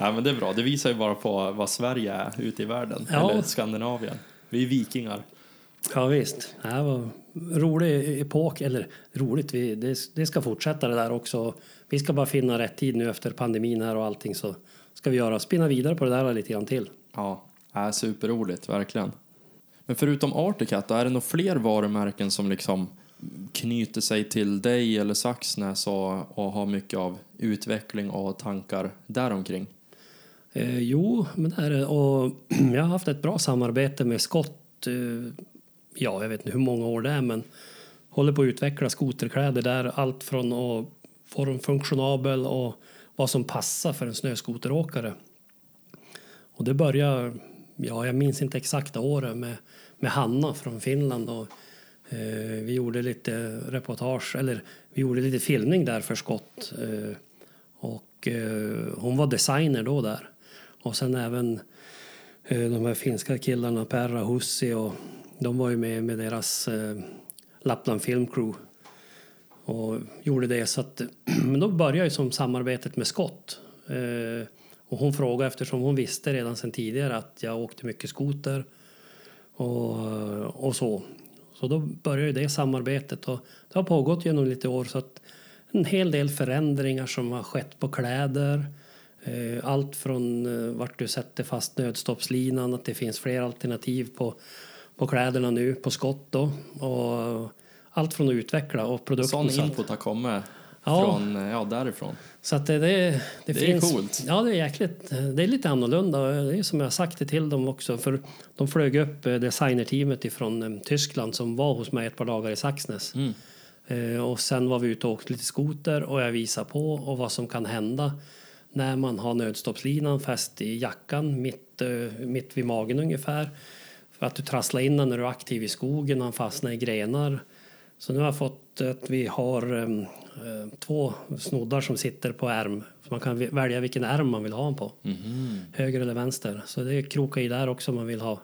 Ja. men det är bra. Det visar ju bara på vad Sverige är ute i världen. Ja. Eller Skandinavien. Vi är vikingar. Ja visst, det här var rolig epok, eller roligt, vi, det, det ska fortsätta det där också. Vi ska bara finna rätt tid nu efter pandemin här och allting så ska vi göra, spinna vidare på det där lite grann till. Ja, är superroligt, verkligen. Men förutom Articat, är det nog fler varumärken som liksom knyter sig till dig eller Saxnäs och, och har mycket av utveckling och tankar däromkring? Eh, jo, men det är det. Och jag har haft ett bra samarbete med Scott. Eh, ja, jag vet inte hur många år det är, men håller på att utveckla skoterkläder där. Allt från att få dem funktionabel och vad som passar för en snöskoteråkare. Och det börjar, ja, jag minns inte exakta åren med, med Hanna från Finland. Och, eh, vi gjorde lite reportage, eller vi gjorde lite filmning där för Scott. Eh, och eh, hon var designer då där. Och sen även eh, de här finska killarna, Perra Hussi och de var ju med med deras eh, Lappland Film Crew och gjorde det. Så att, men då började ju som samarbetet med Scott. Eh, och hon frågade eftersom hon visste redan sedan tidigare att jag åkte mycket skoter och, och så. Så då började det samarbetet och det har pågått genom lite år så att en hel del förändringar som har skett på kläder. Eh, Allt från eh, vart du sätter fast nödstoppslinan, att det finns fler alternativ på, på kläderna nu, på skott då. Och allt från att utveckla och produkten. Sån input har kommit Ja. från, eh, ja, därifrån. Så att det, det, det, Det är finns, coolt. Ja, det är jäkligt. Det är lite annorlunda. Det är som jag sagt det till dem också. För de flög upp eh, designerteamet ifrån eh, Tyskland som var hos mig ett par dagar i Saxnäs. Mm. Och sen var vi ute och åkte lite skoter och jag visade på och vad som kan hända när man har nödstoppslinan fäst i jackan mitt, mitt vid magen ungefär. För att du trasslar in den när du är aktiv i skogen, han fastnar i grenar. Så nu har jag fått att vi har två snoddar som sitter på ärm. Så man kan välja vilken ärm man vill ha den på. Mhm. Höger eller vänster. Så det är kroka i där också om man vill ha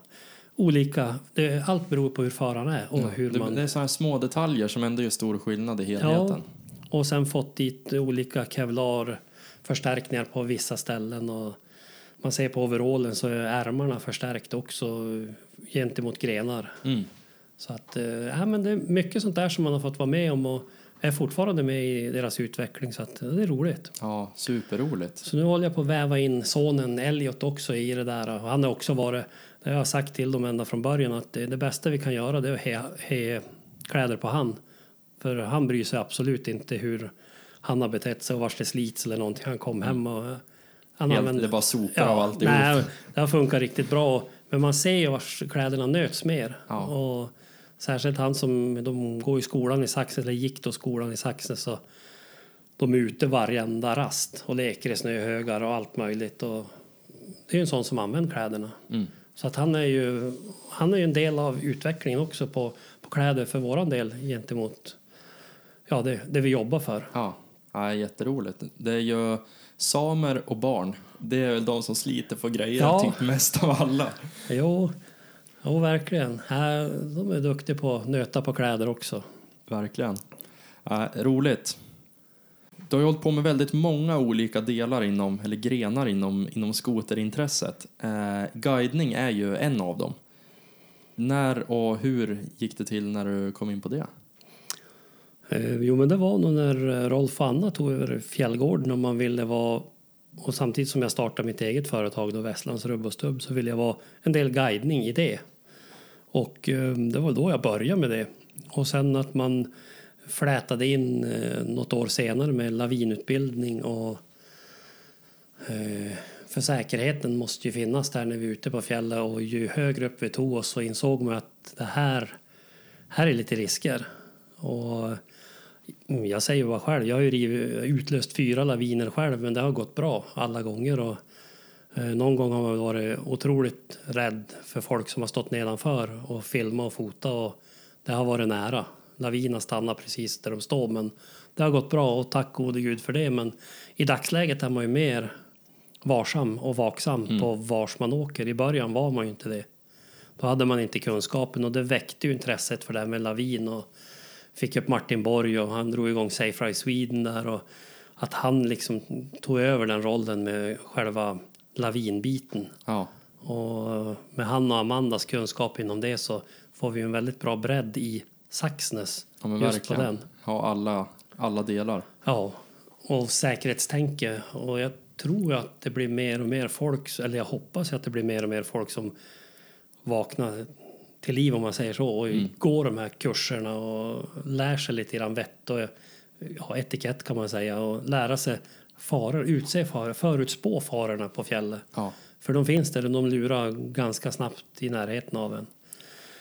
olika. Det, allt beror på hur föraren är och hur det, man... det är här små detaljer som ändå gör stor skillnad i helheten. Och sen fått dit olika kevlar-förstärkningar på vissa ställen. Och man ser på overallen så är ärmarna förstärkt också gentemot grenar. Mm. Så att, eh, ja, men det är mycket sånt där som man har fått vara med om och är fortfarande med i deras utveckling. Så att, det är roligt. Ja, superroligt. Så nu håller jag på att väva in sonen Elliot också i det där. Och han har också varit, det har jag sagt till dem ända från början, att det, det bästa vi kan göra det är att he, he kläder på han. För han bryr sig absolut inte hur han har betett sig och vars det slits eller någonting. Han kom hem och eh, han Helt, använder- det bara sopar av alltihop. nej, det har funkat riktigt bra. Men man ser ju vars kläderna nöts mer. Ja. Och särskilt han som de går i skolan i Saxnäs, eller gick då skolan i Saxnäs. Så de är ute varenda rast och leker i snöhögar och allt möjligt. Och det är en sån som använder kläderna. Mm. Så att han är ju han är ju en del av utvecklingen också på, på kläder för våran del gentemot ja, det, det vi jobbar för. Ja, ja, jätteroligt. Det är ju samer och barn. Det är väl de som sliter för grejer Ja. typ mest av alla. Jo, jo verkligen. De är duktiga på att nöta på kläder också. Verkligen. Ja, roligt. Du har ju hållit på med väldigt många olika delar inom, eller grenar inom, inom skoterintresset. Eh, guidning är ju en av dem. När och hur gick det till när du kom in på det? Eh, jo, men det var nog när eh, Rolf och Anna tog över Fjällgården och man ville vara och samtidigt som jag startade mitt eget företag då Västlands Rubb och Stubb så ville jag vara en del guidning i det. Och eh, det var då jag började med det. Och sen att man flätade in eh, något år senare med lavinutbildning och eh, för säkerheten måste ju finnas där när vi är ute på fjället och ju högre upp vi tog oss så insåg man att det här, här är lite risker. Och mm, jag säger bara själv, jag har ju utlöst fyra laviner själv men det har gått bra alla gånger. Och, någon gång har man varit otroligt rädd för folk som har stått nedanför och filmat och fotat och det har varit nära. Lavinen stannar precis där de står men det har gått bra och tack gode gud för det. Men i dagsläget är man ju mer varsam och vaksam på vars man åker. I början var man ju inte det. Då hade man inte kunskapen och det väckte ju intresset för det här med lavin och fick upp Martin Borg och han drog igång Safe Ride Sweden där och att han liksom tog över den rollen med själva lavinbiten. Ja, Och med han och Amandas kunskap inom det så får vi en väldigt bra bredd i Saxnäs ja just verkligen. på den. Ha alla, alla delar. Ja, och säkerhetstänke. Och jag tror att det blir mer och mer folk, eller jag hoppas att det blir mer och mer folk som vaknar till liv om man säger så och går de här kurserna och lär sig lite grann vett och ja, etikett kan man säga och lära sig faror, utse faror, förutspå farorna på fjället. Ja. För de finns där och de lurar ganska snabbt i närheten av en.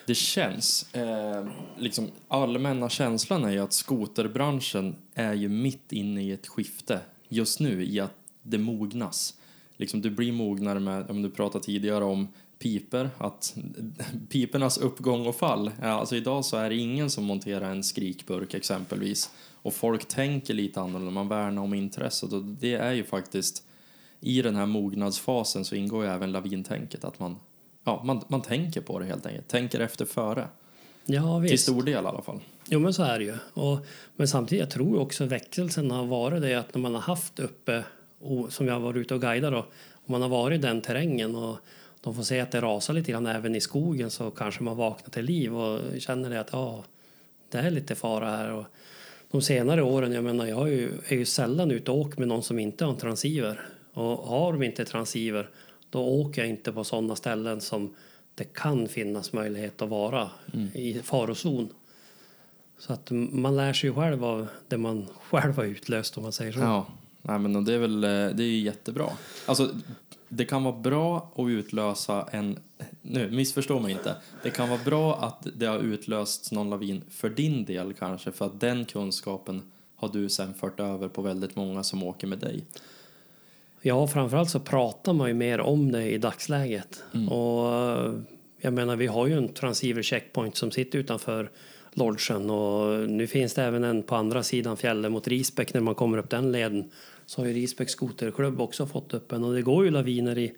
Det känns, eh, liksom allmänna känslan är ju att skoterbranschen är ju mitt inne i ett skifte just nu i att det mognas. Liksom du blir mognare med, om du pratade tidigare om piper, att pipernas uppgång och fall. Alltså idag så är det ingen som monterar en skrikburk exempelvis. Och folk tänker lite annorlunda, man värnar om intresset och det är ju faktiskt i den här mognadsfasen så ingår ju även lavintänket, att man, ja, man, man tänker på det helt enkelt, tänker efter före. Ja, Till visst. stor del i alla fall. Jo, men så är det ju. Och, men samtidigt, jag tror också väckelsen har varit det att när man har haft uppe, och, som jag har varit ute och guidat då, om man har varit i den terrängen och de får se att det rasar lite grann även i skogen så kanske man vaknar till liv och känner det att ja, det är lite fara här. Och de senare åren, jag menar, jag är ju, är ju sällan ute och åker med någon som inte har en transceiver. Och har de inte transceiver då åker jag inte på sådana ställen som det kan finnas möjlighet att vara i farozon. Så att man lär sig ju själv av det man själv har utlöst om man säger så. Ja, nej, men det är väl eh, det är ju jättebra. Alltså, det kan vara bra att utlösa en... Nu, missförstå mig inte. Det kan vara bra att det har utlösts någon lavin för din del kanske, för att den kunskapen har du sen fört över på väldigt många som åker med dig. Ja, framförallt så pratar man ju mer om det i dagsläget. Och eh, jag menar, vi har ju en transceiver checkpoint som sitter utanför lodgen och nu finns det även en på andra sidan fjällen mot Risbäck när man kommer upp den leden. Så har ju Risbäck skoterklubb också fått upp en och det går ju laviner i,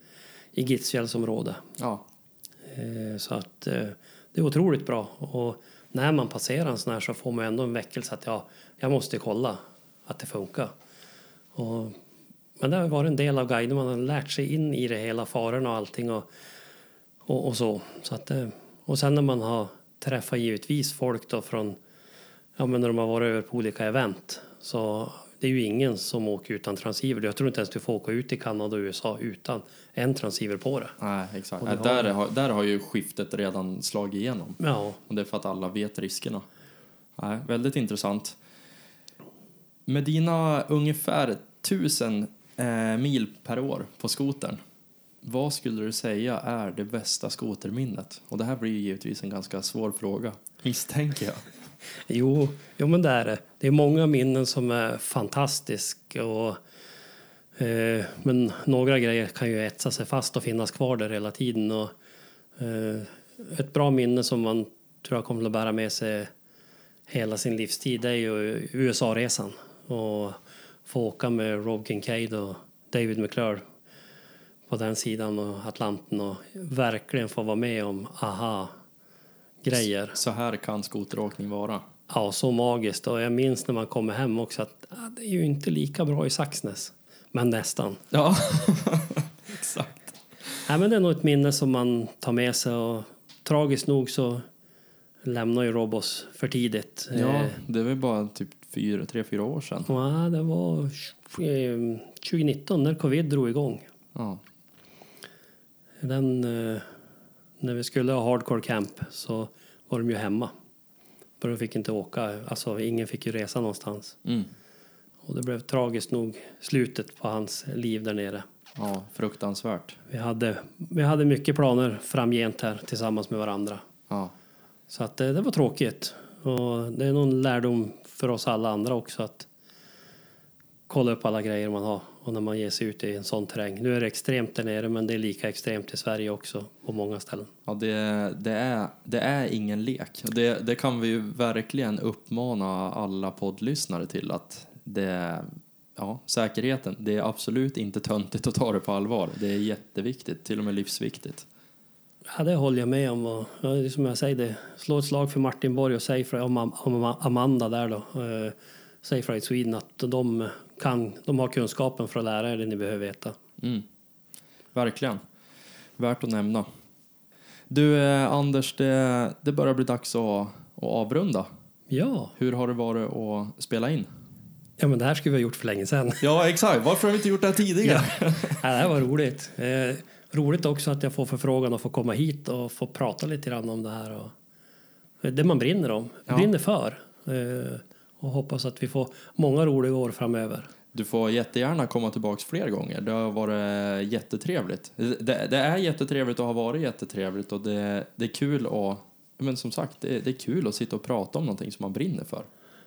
i Gitsfjällsområdet. Ja, Eh, Så att eh, det är otroligt bra. Och när man passerar en sån här så får man ändå en väckelse att ja, jag måste kolla att det funkar. Och, men det har varit en del av guiden, man har lärt sig in i det hela, farorna och allting och, och, och så. så att, eh, och sen när man har träffat givetvis folk då från, ja men när de har varit över på olika event så det är ju ingen som åker utan transceiver. Jag tror inte ens du får åka ut i Kanada och USA utan en transceiver på det. nej, exakt. Det har- där, har, där har ju skiftet redan slagit igenom. Ja, Och det är för att alla vet riskerna. Nej, väldigt intressant. Med dina ungefär tusen eh, mil per år på skotern, vad skulle du säga är det bästa skoterminnet? Och det här blir ju givetvis en ganska svår fråga, misstänker jag. Jo, jo men det är det. Det är många minnen som är fantastiska. Och, eh, men några grejer kan ju etsa sig fast och finnas kvar där hela tiden. Och, eh, ett bra minne som man tror jag kommer att bära med sig hela sin livstid det är ju USA-resan. Och få åka med Rob Kincaid och David McClure på den sidan och Atlanten och verkligen få vara med om AHA aha-grejer. Så här kan skoteråkning vara. Ja, så magiskt. Och jag minns när man kommer hem också att ah, det är ju inte lika bra i Saxnäs. Men nästan. Ja, exakt. Nej, men det är nog ett minne som man tar med sig och tragiskt nog så lämnar ju Robos för tidigt. Ja, Eh, det var bara typ fyra, tre, fyra år sedan. ja, det var eh, 2019 när covid drog igång. Ja, Den, eh, när vi skulle ha hardcore camp så var de ju hemma. För de fick inte åka, alltså ingen fick ju resa någonstans. mm. Och det blev tragiskt nog slutet på hans liv där nere. ja fruktansvärt. Vi hade, vi hade mycket planer framgent här tillsammans med varandra. Ja, Så att det, det var tråkigt. Och det är någon lärdom för oss alla andra också att kolla upp alla grejer man har och när man ger sig ut i en sån terräng. Nu är det extremt där nere men det är lika extremt i Sverige också på många ställen. Ja, det, det, är, det är ingen lek. Det, det kan vi ju verkligen uppmana alla poddlyssnare till att det, ja, säkerheten, det är absolut inte töntigt att ta det på allvar. Det är jätteviktigt, till och med livsviktigt. Ja, det håller jag med om. Och, ja, som jag säger, det, slå ett slag för Martin Borg och Safe om, om, om Amanda där då. Eh, Safe Ride Sweden att de, kan, de har kunskapen för att lära er det ni behöver veta. Mm. Verkligen. Värt att nämna. Du, eh, Anders, det, det börjar bli dags att, att avrunda. Ja, Hur har det varit att spela in? ja men det här skulle vi ha gjort för länge sedan. Ja, exakt. Varför har vi inte gjort det här tidigare? Ja, det här var roligt. Eh, roligt också att jag får förfrågan att få komma hit och få prata lite grann om det här. Och det man brinner om, Ja. brinner för. Eh, och hoppas att vi får många roliga år framöver. Du får jättegärna komma tillbaks fler gånger. Det har varit jättetrevligt. Det, det är jättetrevligt och har varit jättetrevligt och det, det är kul att, men som sagt, det, det är kul att sitta och prata om någonting som man brinner för.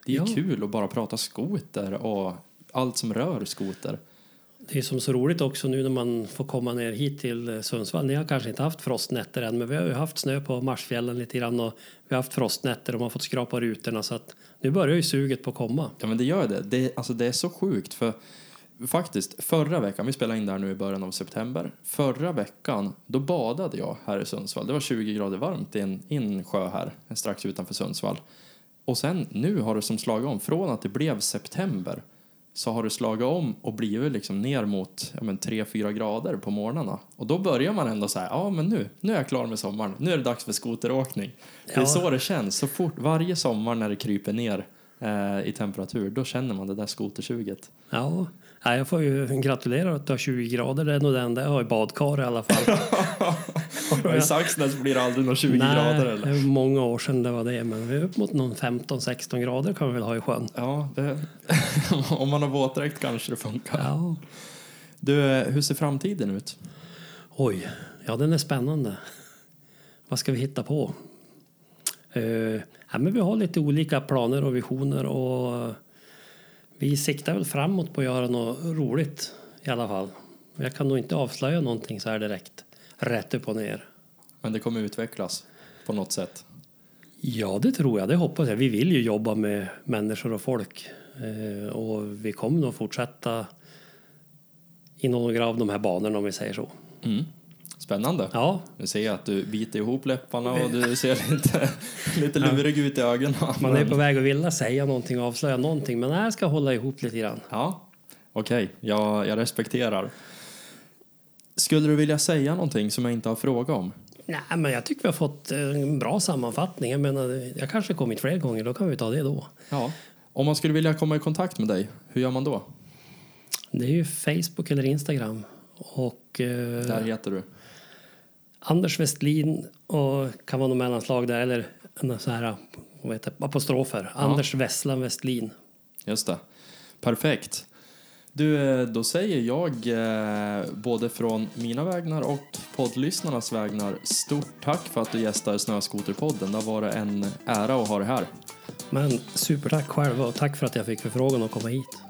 Det är Ja. kul att bara prata skoter och allt som rör skoter. Det är som så roligt också nu när man får komma ner hit till eh, Sundsvall. Ni har kanske inte haft frostnätter än, men vi har ju haft snö på Marsfjällen lite grann och vi har haft frostnätter och man har fått skrapa rutorna så att nu börjar ju suget på att komma. Ja men det gör det. Det, alltså, det är så sjukt för faktiskt förra veckan, vi spelar in där nu i början av september. Förra veckan, då badade jag här i Sundsvall. Det var 20 grader varmt i en, insjö sjö här strax utanför Sundsvall. Och sen nu har det som slagit om, från att det blev september så har det slagit om och blivit liksom ner mot ja, men 3-4 grader på morgnarna. Och då börjar man ändå säga, ja men nu, nu är jag klar med sommaren, nu är det dags för skoteråkning. Det är Ja. så det känns, så fort, varje sommar när det kryper ner eh, i temperatur, då känner man det där skotersuget. Ja, Nej, jag får ju gratulera att du har 20 grader. Det är nog det enda jag har i badkar i alla fall. Och I Saxnäs blir det aldrig några 20 Nej, grader det eller? är många år sedan det var det. Men vi är upp mot någon 15-16 grader kan vi väl ha i sjön. Ja, det, om man har våtdräkt kanske det funkar. Ja. Du, eh, hur ser framtiden ut? Oj, ja den är spännande. Vad ska vi hitta på? Uh, ja, men vi har lite olika planer och visioner och vi siktar väl framåt på att göra något roligt i alla fall. Jag kan nog inte avslöja någonting så här direkt, rätt upp och ner. Men det kommer utvecklas på något sätt. Ja, det tror jag. Det hoppas jag. Vi vill ju jobba med människor och folk eh, och vi kommer nog fortsätta i några av de här banorna om vi säger så. Mm. Spännande. Ja, Nu ser jag att du biter ihop läpparna och du ser lite, lite lurig ut i ögonen. man är på väg att vilja säga någonting och avslöja någonting, men jag ska hålla ihop lite grann. Ja, okej. Jag, jag respekterar. Skulle du vilja säga någonting som jag inte har frågat om? Nej, men jag tycker vi har fått en bra sammanfattning. Jag menar, jag kanske kommit fler gånger, då kan vi ta det då. Ja. Om man skulle vilja komma i kontakt med dig, hur gör man då? Det är ju Facebook eller Instagram. Och eh, Där heter du. Anders Westlin och kan vara något mellanslag där eller sån här vad heter, apostrofer. Anders Wesslan Westlin. Just det. Perfekt. Du, eh, då säger jag eh, både från mina vägnar och poddlyssnarnas vägnar stort tack för att du gästar Snöskoterpodden. Det har varit en ära att ha dig här. Men supertack själv och tack för att jag fick förfrågan att komma hit.